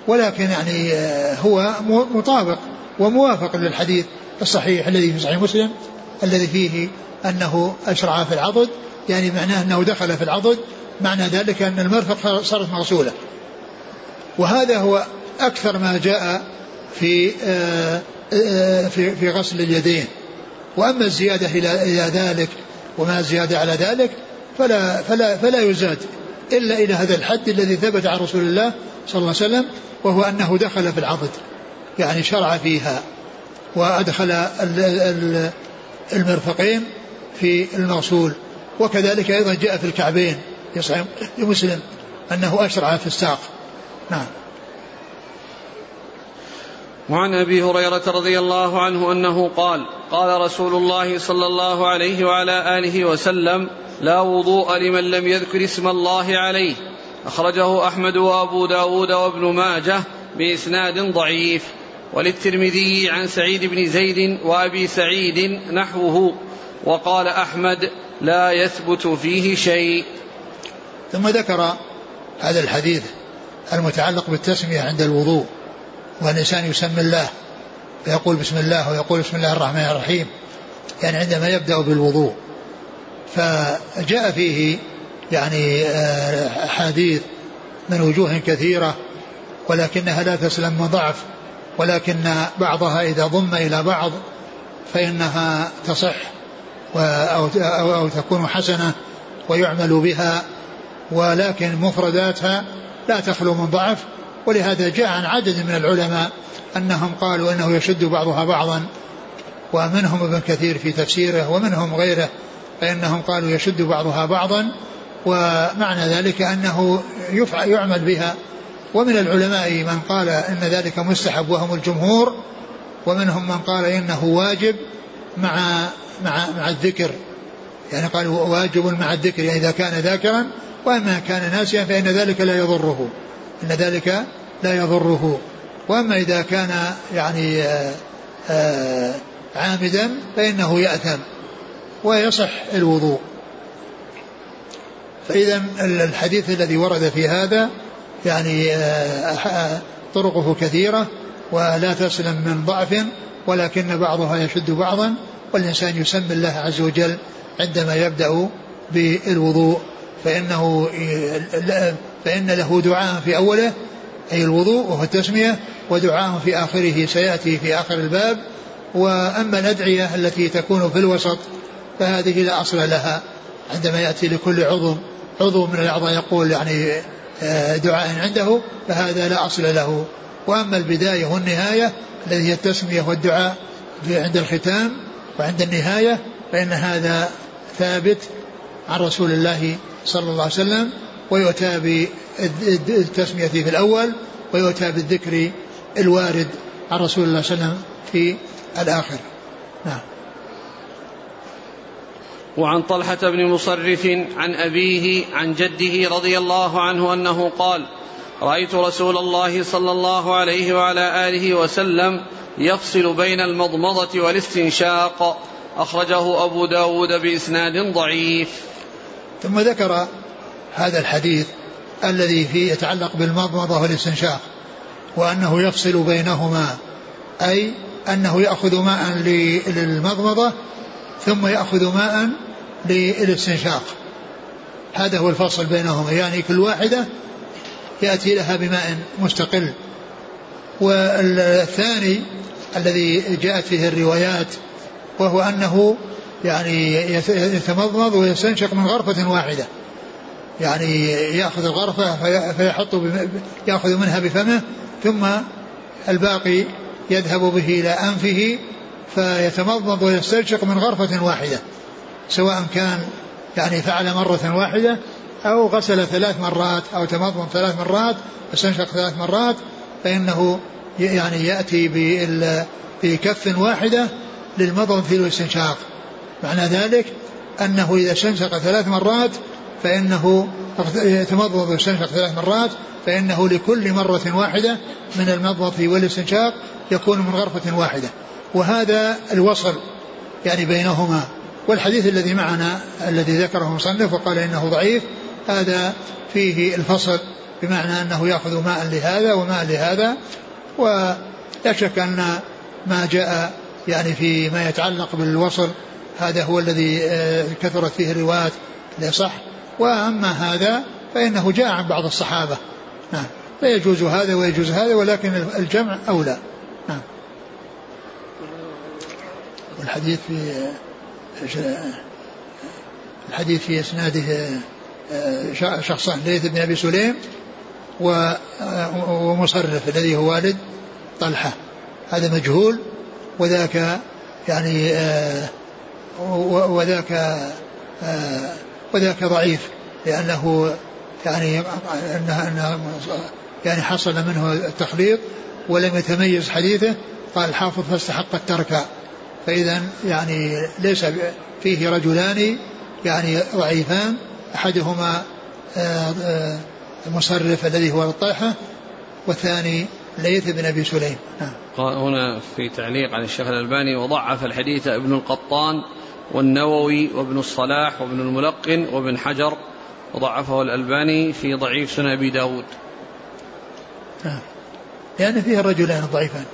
ولكن يعني هو مطابق وموافق للحديث الصحيح الذي في صحيح مسلم الذي فيه أنه أشرع في العضد. يعني معناه أنه دخل في العضد. معنى ذلك أن المرفق صارت مغسولة. وهذا هو أكثر ما جاء في آه، آه، في في غسل اليدين. وأما الزيادة إلى ذلك وما زيادة على ذلك فلا فلا فلا يزاد إلا إلى هذا الحد الذي ثبت عن رسول الله صلى الله عليه وسلم وهو أنه دخل في العضد يعني شرع فيها وأدخل المرفقين في المغسول وكذلك أيضا جاء في الكعبين في صحيح أنه أشرع في الساق. نعم. وعن أبي هريرة رضي الله عنه أنه قال قال رسول الله صلى الله عليه وعلى آله وسلم لا وضوء لمن لم يذكر اسم الله عليه أخرجه أحمد وأبو داود وابن ماجه بإسناد ضعيف. وللترمذي عن سعيد بن زيد وأبي سعيد نحوه. وقال أحمد لا يثبت فيه شيء ثم ذكر هذا الحديث المتعلق بالتسمية عند الوضوء. والإنسان يسمي الله فيقول بسم الله ويقول بسم الله الرحمن الرحيم. يعني عندما يبدأ بالوضوء فجاء فيه يعني آه، أحاديث من وجوه كثيرة ولكنها لا تسلم من ضعف ولكن بعضها إذا ضم إلى بعض فإنها تصح أو, أو تكون حسنة ويعمل بها ولكن مفرداتها لا تخلو من ضعف ولهذا جاء عن عدد من العلماء أنهم قالوا أنه يشد بعضها بعضا ومنهم ابن كثير في تفسيره ومنهم غيره فإنهم قالوا يشد بعضها بعضا ومعنى ذلك أنه يعمل بها. ومن العلماء من قال إن ذلك مستحب وهم الجمهور ومنهم من قال إنه واجب مع مع مع الذكر. يعني قالوا واجب مع الذكر يعني إذا كان ذاكرا وأما كان ناسيا فإن ذلك لا يضره. إن ذلك لا يضره. وأما إذا كان يعني آه، آه، عامدا فإنه يأثم ويصح الوضوء. فإذا الحديث الذي ورد في هذا يعني آه، طرقه كثيرة ولا تسلم من ضعف ولكن بعضها يشد بعضا والإنسان يسمي الله عز وجل عندما يبدأ بالوضوء فإنه فإن له دعاء في أوله أي الوضوء وهو التسمية ودعاء في آخره سيأتي في آخر الباب. وأما الأدعية التي تكون في الوسط فهذه لا أصل لها. عندما يأتي لكل عضو عضو من الأعضاء يقول يعني آه، دعاء عنده فهذا لا أصل له. وأما البداية والنهاية الذي هي التسمية والدعاء عند الختام وعند النهاية فإن هذا ثابت عن رسول الله صلى الله عليه وسلم. ويؤتى بالتسمية في الأول ويؤتى بالذكر الوارد عن رسول الله صلى الله عليه وسلم في الآخر. نعم. وعن طلحة بن مصرف عن أبيه عن جده رضي الله عنه أنه قال رأيت رسول الله صلى الله عليه وعلى آله وسلم يفصل بين المضمضة والاستنشاق. أخرجه أبو داود بإسناد ضعيف. ثم ذكر هذا الحديث الذي فيه يتعلق بالمضمضة والاستنشاق وأنه يفصل بينهما أي أنه يأخذ ماء للمضمضة ثم يأخذ ماء للاستنشاق. هذا هو الفصل بينهما. يعني كل واحدة يأتي لها بماء مستقل. والثاني الذي جاءت فيه الروايات وهو أنه يعني يتمضمض ويستنشق من غرفة واحدة. يعني يأخذ الغرفة فيحط يأخذ منها بفمه ثم الباقي يذهب به إلى أنفه فيتمضمض ويستنشق من غرفة واحدة سواء كان يعني فعل مرة واحدة أو غسل ثلاث مرات أو تمضمض ثلاث مرات واستنشق ثلاث مرات فإنه يعني يأتي بكف واحدة للمضمض في الاستنشاق. معنى ذلك أنه إذا استنشق ثلاث مرات فإنه يتمضمض ويستنشق ثلاث مرات فإنه لكل مرة واحدة من المضمض والاستنشاق يكون من غرفة واحدة. وهذا الوصل يعني بينهما. والحديث الذي معنا الذي ذكره المصنف وقال إنه ضعيف هذا فيه الفصل بمعنى أنه يأخذ ماء لهذا وماء لهذا. ولا شك أن ما جاء يعني في ما يتعلق بالوصل هذا هو الذي آه، كثرت فيه الروايات لصح وأما هذا فإنه جاء عن بعض الصحابة. نعم فيجوز هذا ويجوز هذا ولكن الجمع أولى. نعم والحديث في الحديث في إسناده آه، شخصان ليث بن أبي سليم آه، ومصرف الذي هو والد طلحة. هذا مجهول وذاك يعني آه، وذاك وذاك ضعيف لأنه يعني أنه, أنه يعني حصل منه التخليط ولم يتميز حديثه قال الحافظ فاستحق الترك فإذا يعني ليس فيه رجلان يعني ضعيفان أحدهما المصرف الذي هو الطلحة والثاني ليث بن أبي سليم نعم. هنا في تعليق عن الشيخ الألباني وضعف الحديث ابن القطان والنووي وابن الصلاح وابن الملقن وابن حجر وضعفه الألباني في ضعيف سنن أبي داود. نعم. لأن فيه الرجلين الضعيفان.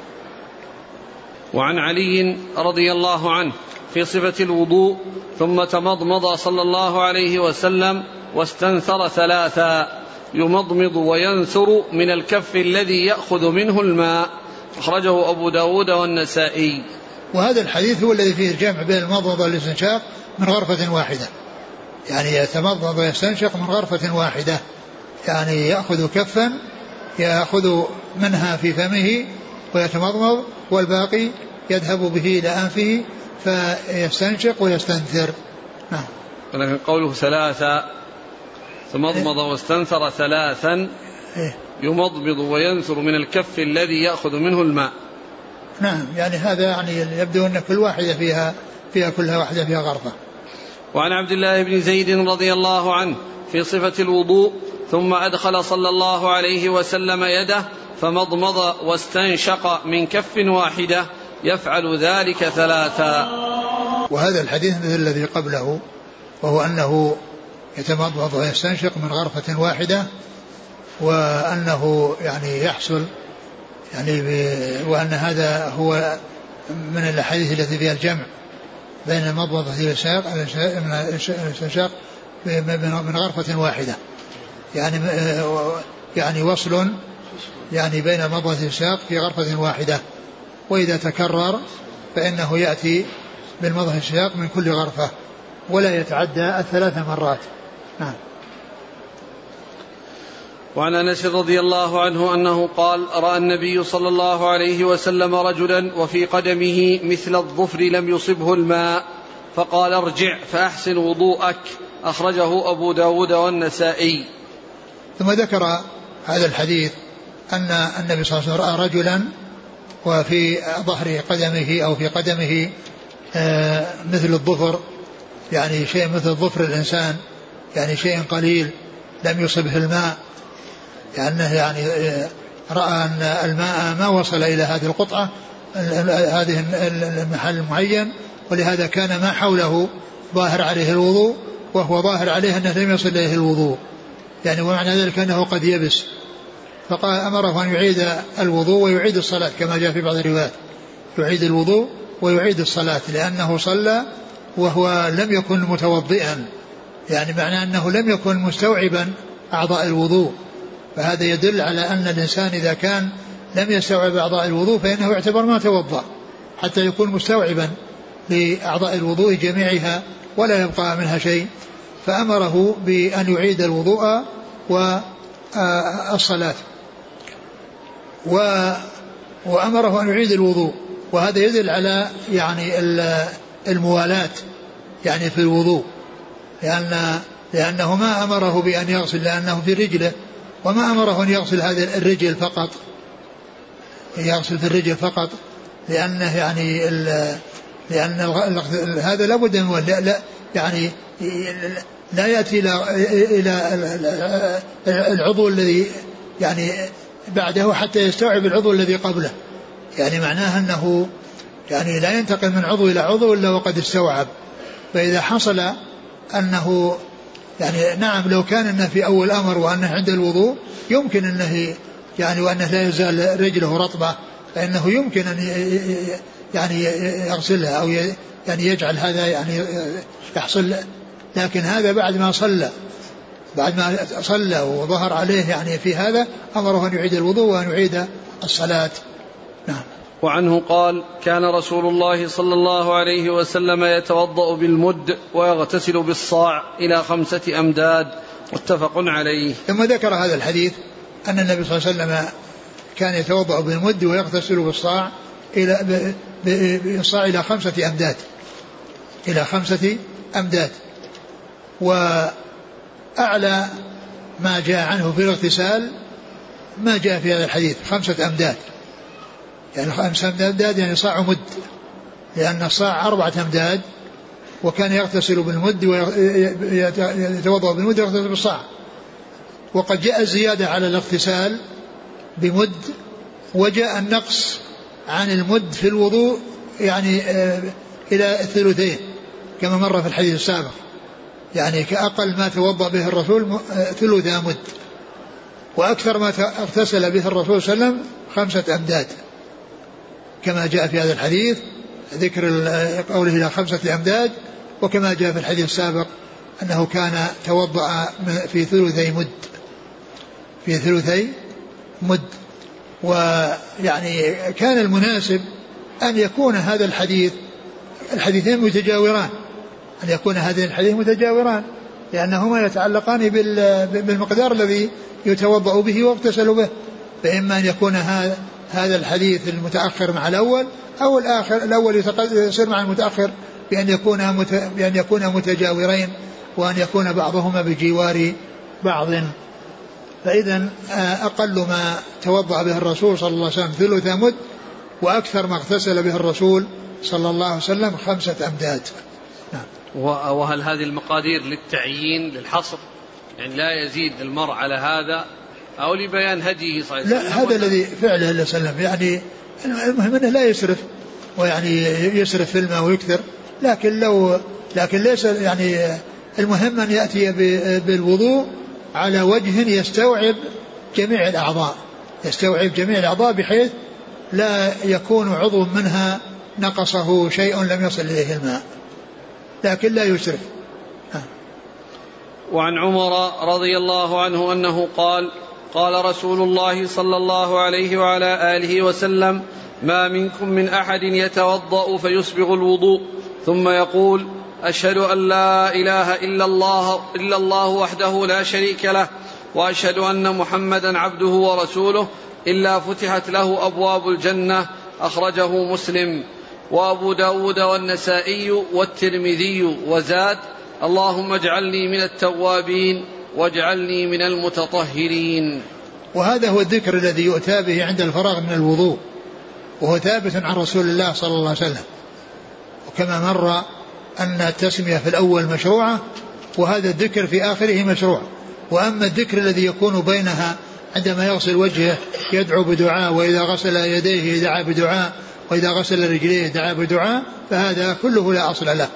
وعن علي رضي الله عنه في صفة الوضوء ثم تمضمض صلى الله عليه وسلم واستنثر ثلاثا يمضمض وينثر من الكف الذي يأخذ منه الماء. أخرجه أبو داود والنسائي. وهذا الحديث هو الذي فيه الجمع بين المضمضة والاستنشاق من غرفة واحدة. يعني يتمضمض ويستنشق من غرفة واحدة. يعني يأخذ كفا يأخذ منها في فمه ويتمضمض والباقي يذهب به إلى أنفه فيستنشق ويستنثر. نعم. ولكن قوله ثلاثة تمضمض إيه؟ واستنثر ثلاثا إيه؟ يمضمض وينثر من الكف الذي يأخذ منه الماء. نعم يعني هذا يعني يبدو أن كل واحدة فيها فيها كلها واحدة فيها غرفة. وعن عبد الله بن زيد رضي الله عنه في صفة الوضوء ثم أدخل صلى الله عليه وسلم يده فمضمض واستنشق من كف واحدة يفعل ذلك ثلاثا. وهذا الحديث مثل الذي قبله وهو أنه يتمضمض ويستنشق من غرفة واحدة وأنه يعني يحصل يعني وأن هذا هو من الأحاديث التي فيها الجمع بين المضمضة والاستنشاق من غرفة واحدة. يعني يعني وصل يعني بين المضمضة والاستنشاق في غرفة واحدة. وإذا تكرر فإنه يأتي بالمضمضة والاستنشاق من كل غرفة ولا يتعدى الثلاث مرات. نعم. وعن انس رضي الله عنه انه قال راى النبي صلى الله عليه وسلم رجلا وفي قدمه مثل الظفر لم يصبه الماء فقال ارجع فاحسن وضوءك. أخرجه أبو داود والنسائي. ثم ذكر هذا الحديث أن النبي صلى الله عليه وسلم رأى رجلا وفي ظهر قدمه أو في قدمه آه، مثل الظفر يعني شيء مثل ظفر الإنسان يعني شيء قليل لم يصبه الماء. لأنه يعني آه، رأى أن الماء ما وصل إلى هذه القطعة هذه المحل المعين ولهذا كان ما حوله ظاهر عليه الوضوء وهو ظاهر عليه أنه لم يصل إليه الوضوء. يعني ومعنى ذلك أنه قد يبس. فقال أمره أن يعيد الوضوء ويعيد الصلاة كما جاء في بعض الروايات. يعيد الوضوء ويعيد الصلاة لأنه صلى وهو لم يكن متوضئا. يعني معنى أنه لم يكن مستوعبا أعضاء الوضوء. فهذا يدل على أن الإنسان إذا كان لم يستوعب أعضاء الوضوء فإنه يعتبر ما توضأ حتى يكون مستوعبا لأعضاء الوضوء جميعها ولا يبقى منها شيء. فأمره بأن يعيد الوضوء والصلاة و وأمره أن يعيد الوضوء. وهذا يدل على يعني الموالاة يعني في الوضوء. لأن لأنه ما أمره بأن يغسل لأنه في رجله. وما أمره أن يغسل هذه الرجل فقط يغسل في الرجل فقط لأنه يعني لأن هذا لابد من لا, لا يعني لا يأتي إلى إلى العضو الذي يعني بعده حتى يستوعب العضو الذي قبله. يعني معناه أنه يعني لا ينتقل من عضو إلى عضو إلا وقد استوعب. فإذا حصل أنه يعني نعم لو كان إنه في أول أمر وأنه عند الوضوء يمكن إنه يعني وأنه لا يزال رجله رطبة فإنه يمكن أن يعني يغسلها أو يعني يجعل هذا يعني يحصل لكن هذا بعد ما صلى بعد ما صلى وظهر عليه يعني في هذا أمره أن يعيد الوضوء وأن يعيد الصلاة. نعم. وعنه قال كان رسول الله صلى الله عليه وسلم يتوضأ بالمد ويغتسل بالصاع إلى خمسة أمداد متفق عليه. ثم ذكر هذا الحديث أن النبي صلى الله عليه وسلم كان يتوضأ بالمد ويغتسل بالصاع إلى بالصاع إلى خمسة أمداد. إلى خمسة أمداد. وأعلى ما جاء عنه في الاغتسال ما جاء في هذا الحديث خمسة أمداد. يعني خمسة أمداد يعني صاع مد. لأن الصاع أربعة أمداد وكان يغتسل بالمد ويتوضأ بالمد ويغتسل بالصاع. وقد جاء الزيادة على الاغتسال بمد وجاء النقص عن المد في الوضوء يعني آه، إلى الثلثين كما مر في الحديث السابق. يعني كأقل ما توضأ به الرسول آه، ثلث مد. وأكثر ما اغتسل به الرسول صلى الله عليه وسلم خمسة أمداد. كما جاء في هذا الحديث ذكر قوله إلى خمسة أمداد وكما جاء في الحديث السابق أنه كان توضأ في ثلثي مد. في ثلثي مد. ويعني كان المناسب أن يكون هذا الحديث الحديثين متجاوران. أن يكون هذين الحديث متجاوران لأنهما يتعلقان بالمقدار الذي يتوضأ به ويغتسل به فإما أن يكون هذا هذا الحديث المتأخر مع الأول أو الآخر الأول يصير مع المتأخر بأن يكون بأن يكون متجاورين وأن يكون بعضهما بجوار بعض. فإذا آه، أقل ما توضأ به الرسول صلى الله عليه وسلم ثلث مد وأكثر ما اغتسل به الرسول صلى الله عليه وسلم خمسة أمداد. نعم. وهل هذه المقادير للتعيين للحصر؟ يعني لا يزيد المرء على هذا أو لبيان هديه صلى الله عليه وسلم. لا هذا الذي فعله الله وسلم. يعني المهم أنه لا يسرف ويعني يسرف في الماء ويكثر. لكن لو لكن ليس يعني المهم أن يأتي بالوضوء على وجه يستوعب جميع الأعضاء. يستوعب جميع الأعضاء بحيث لا يكون عضو منها نقصه شيء لم يصل إليه الماء. لكن لا يسرف. وعن عمر رضي الله عنه أنه قال قال رسول الله صلى الله عليه وعلى آله وسلم ما منكم من أحد يتوضأ فيسبغ الوضوء. ثم يقول أشهد أن لا إله إلا الله إلا الله وحده لا شريك له وأشهد أن محمدا عبده ورسوله إلا فتحت له أبواب الجنة أخرجه مسلم. وأبو داود والنسائي والترمذي وزاد اللهم اجعلني من التوابين. واجعلني من المتطهرين. وهذا هو الذكر الذي يؤتى به عند الفراغ من الوضوء وهو ثابت عن رسول الله صلى الله عليه وسلم. وكما مر أن التسمية في الأول مشروعة وهذا الذكر في آخره مشروع. وأما الذكر الذي يكون بينها عندما يغسل وجهه يدعو بدعاء وإذا غسل يديه دعا بدعاء وإذا غسل رجليه دعا بدعاء فهذا كله لا أصل له.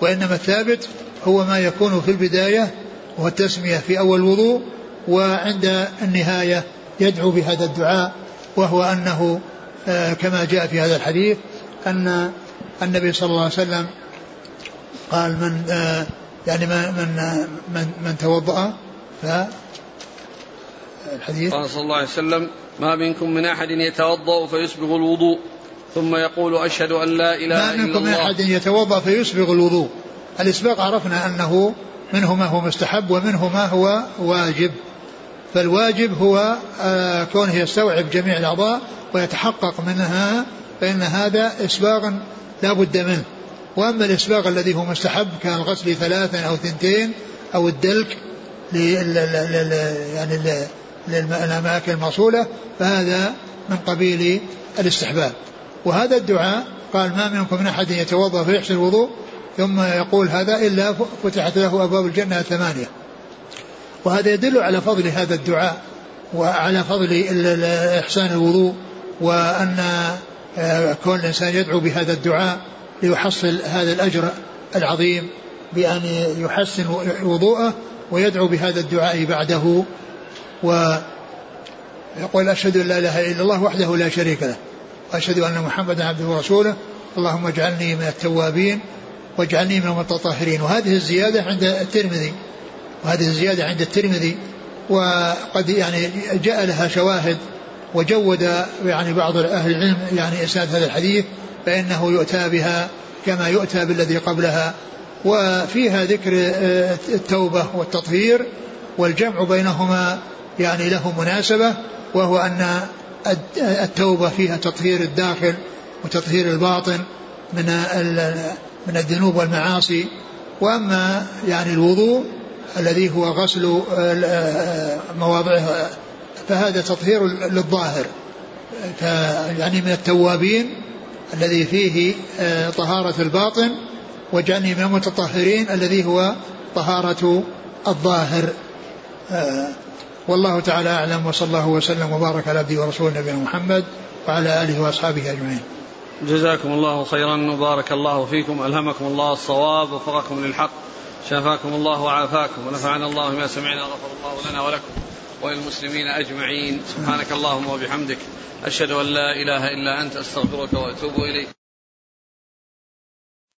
وإنما الثابت هو ما يكون في البداية وهو التسمية في أول الوضوء وعند النهاية يدعو بهذا الدعاء وهو أنه آه، كما جاء في هذا الحديث أن النبي صلى الله عليه وسلم قال من آه، يعني من من من, من توضأ ف الحديث. قال صلى الله عليه وسلم ما منكم من أحد يتوضأ فيسبغ الوضوء. ثم يقول أشهد أن لا إله إلا الله ما منكم من أحد يتوضأ فيسبغ الوضوء. الإسباغ عرفنا أنه منه ما هو مستحب ومنه ما هو واجب. فالواجب هو آه، كونه يستوعب جميع الأعضاء ويتحقق منها فإن هذا إسباغ لا بد منه. وأما الإسباغ الذي هو مستحب كالغسل ثلاثا أو ثنتين أو الدلك يعني للأماكن الموصولة فهذا من قبيل الاستحباب. وهذا الدعاء قال ما منكم من أحد يتوضأ فيحسن الوضوء؟ ثم يقول هذا إلا فتحت له أبواب الجنة الثمانية وهذا يدل على فضل هذا الدعاء وعلى فضل إحسان الوضوء وأن آه، كون الإنسان يدعو بهذا الدعاء ليحصل هذا الأجر العظيم بأن يحسن وضوءه ويدعو بهذا الدعاء بعده. ويقول أشهد أن لا إله إلا الله وحده لا شريك له وأشهد أن محمدا عبده ورسوله. اللهم اجعلني من التوابين واجعلني من المتطهرين. وهذه الزيادة عند الترمذي. وهذه الزيادة عند الترمذي. وقد يعني جاء لها شواهد وجود يعني بعض أهل العلم يعني إسناد هذا الحديث فإنه يؤتى بها كما يؤتى بالذي قبلها. وفيها ذكر آه، التوبة والتطهير والجمع بينهما يعني له مناسبة وهو أن التوبة فيها تطهير الداخل وتطهير الباطن من من الذنوب والمعاصي. وأما يعني الوضوء الذي هو غسل آه، مواضعه فهذا تطهير للظاهر. يعني من التوابين الذي فيه آه، طهارة الباطن واجعلني من المتطهرين الذي هو طهارة الظاهر. آه، والله تعالى أعلم وصلى الله وسلم وبارك على عبده ورسوله نبينا محمد وعلى آله وأصحابه أجمعين. جزاكم الله خيرا وبارك الله فيكم ألهمكم الله الصواب وفقكم للحق شافاكم الله وعافاكم ونفعنا الله بما سمعنا غفر الله لنا ولكم وللمسلمين أجمعين. سبحانك اللهم وبحمدك أشهد أن لا إله إلا أنت أستغفرك وأتوب إليك.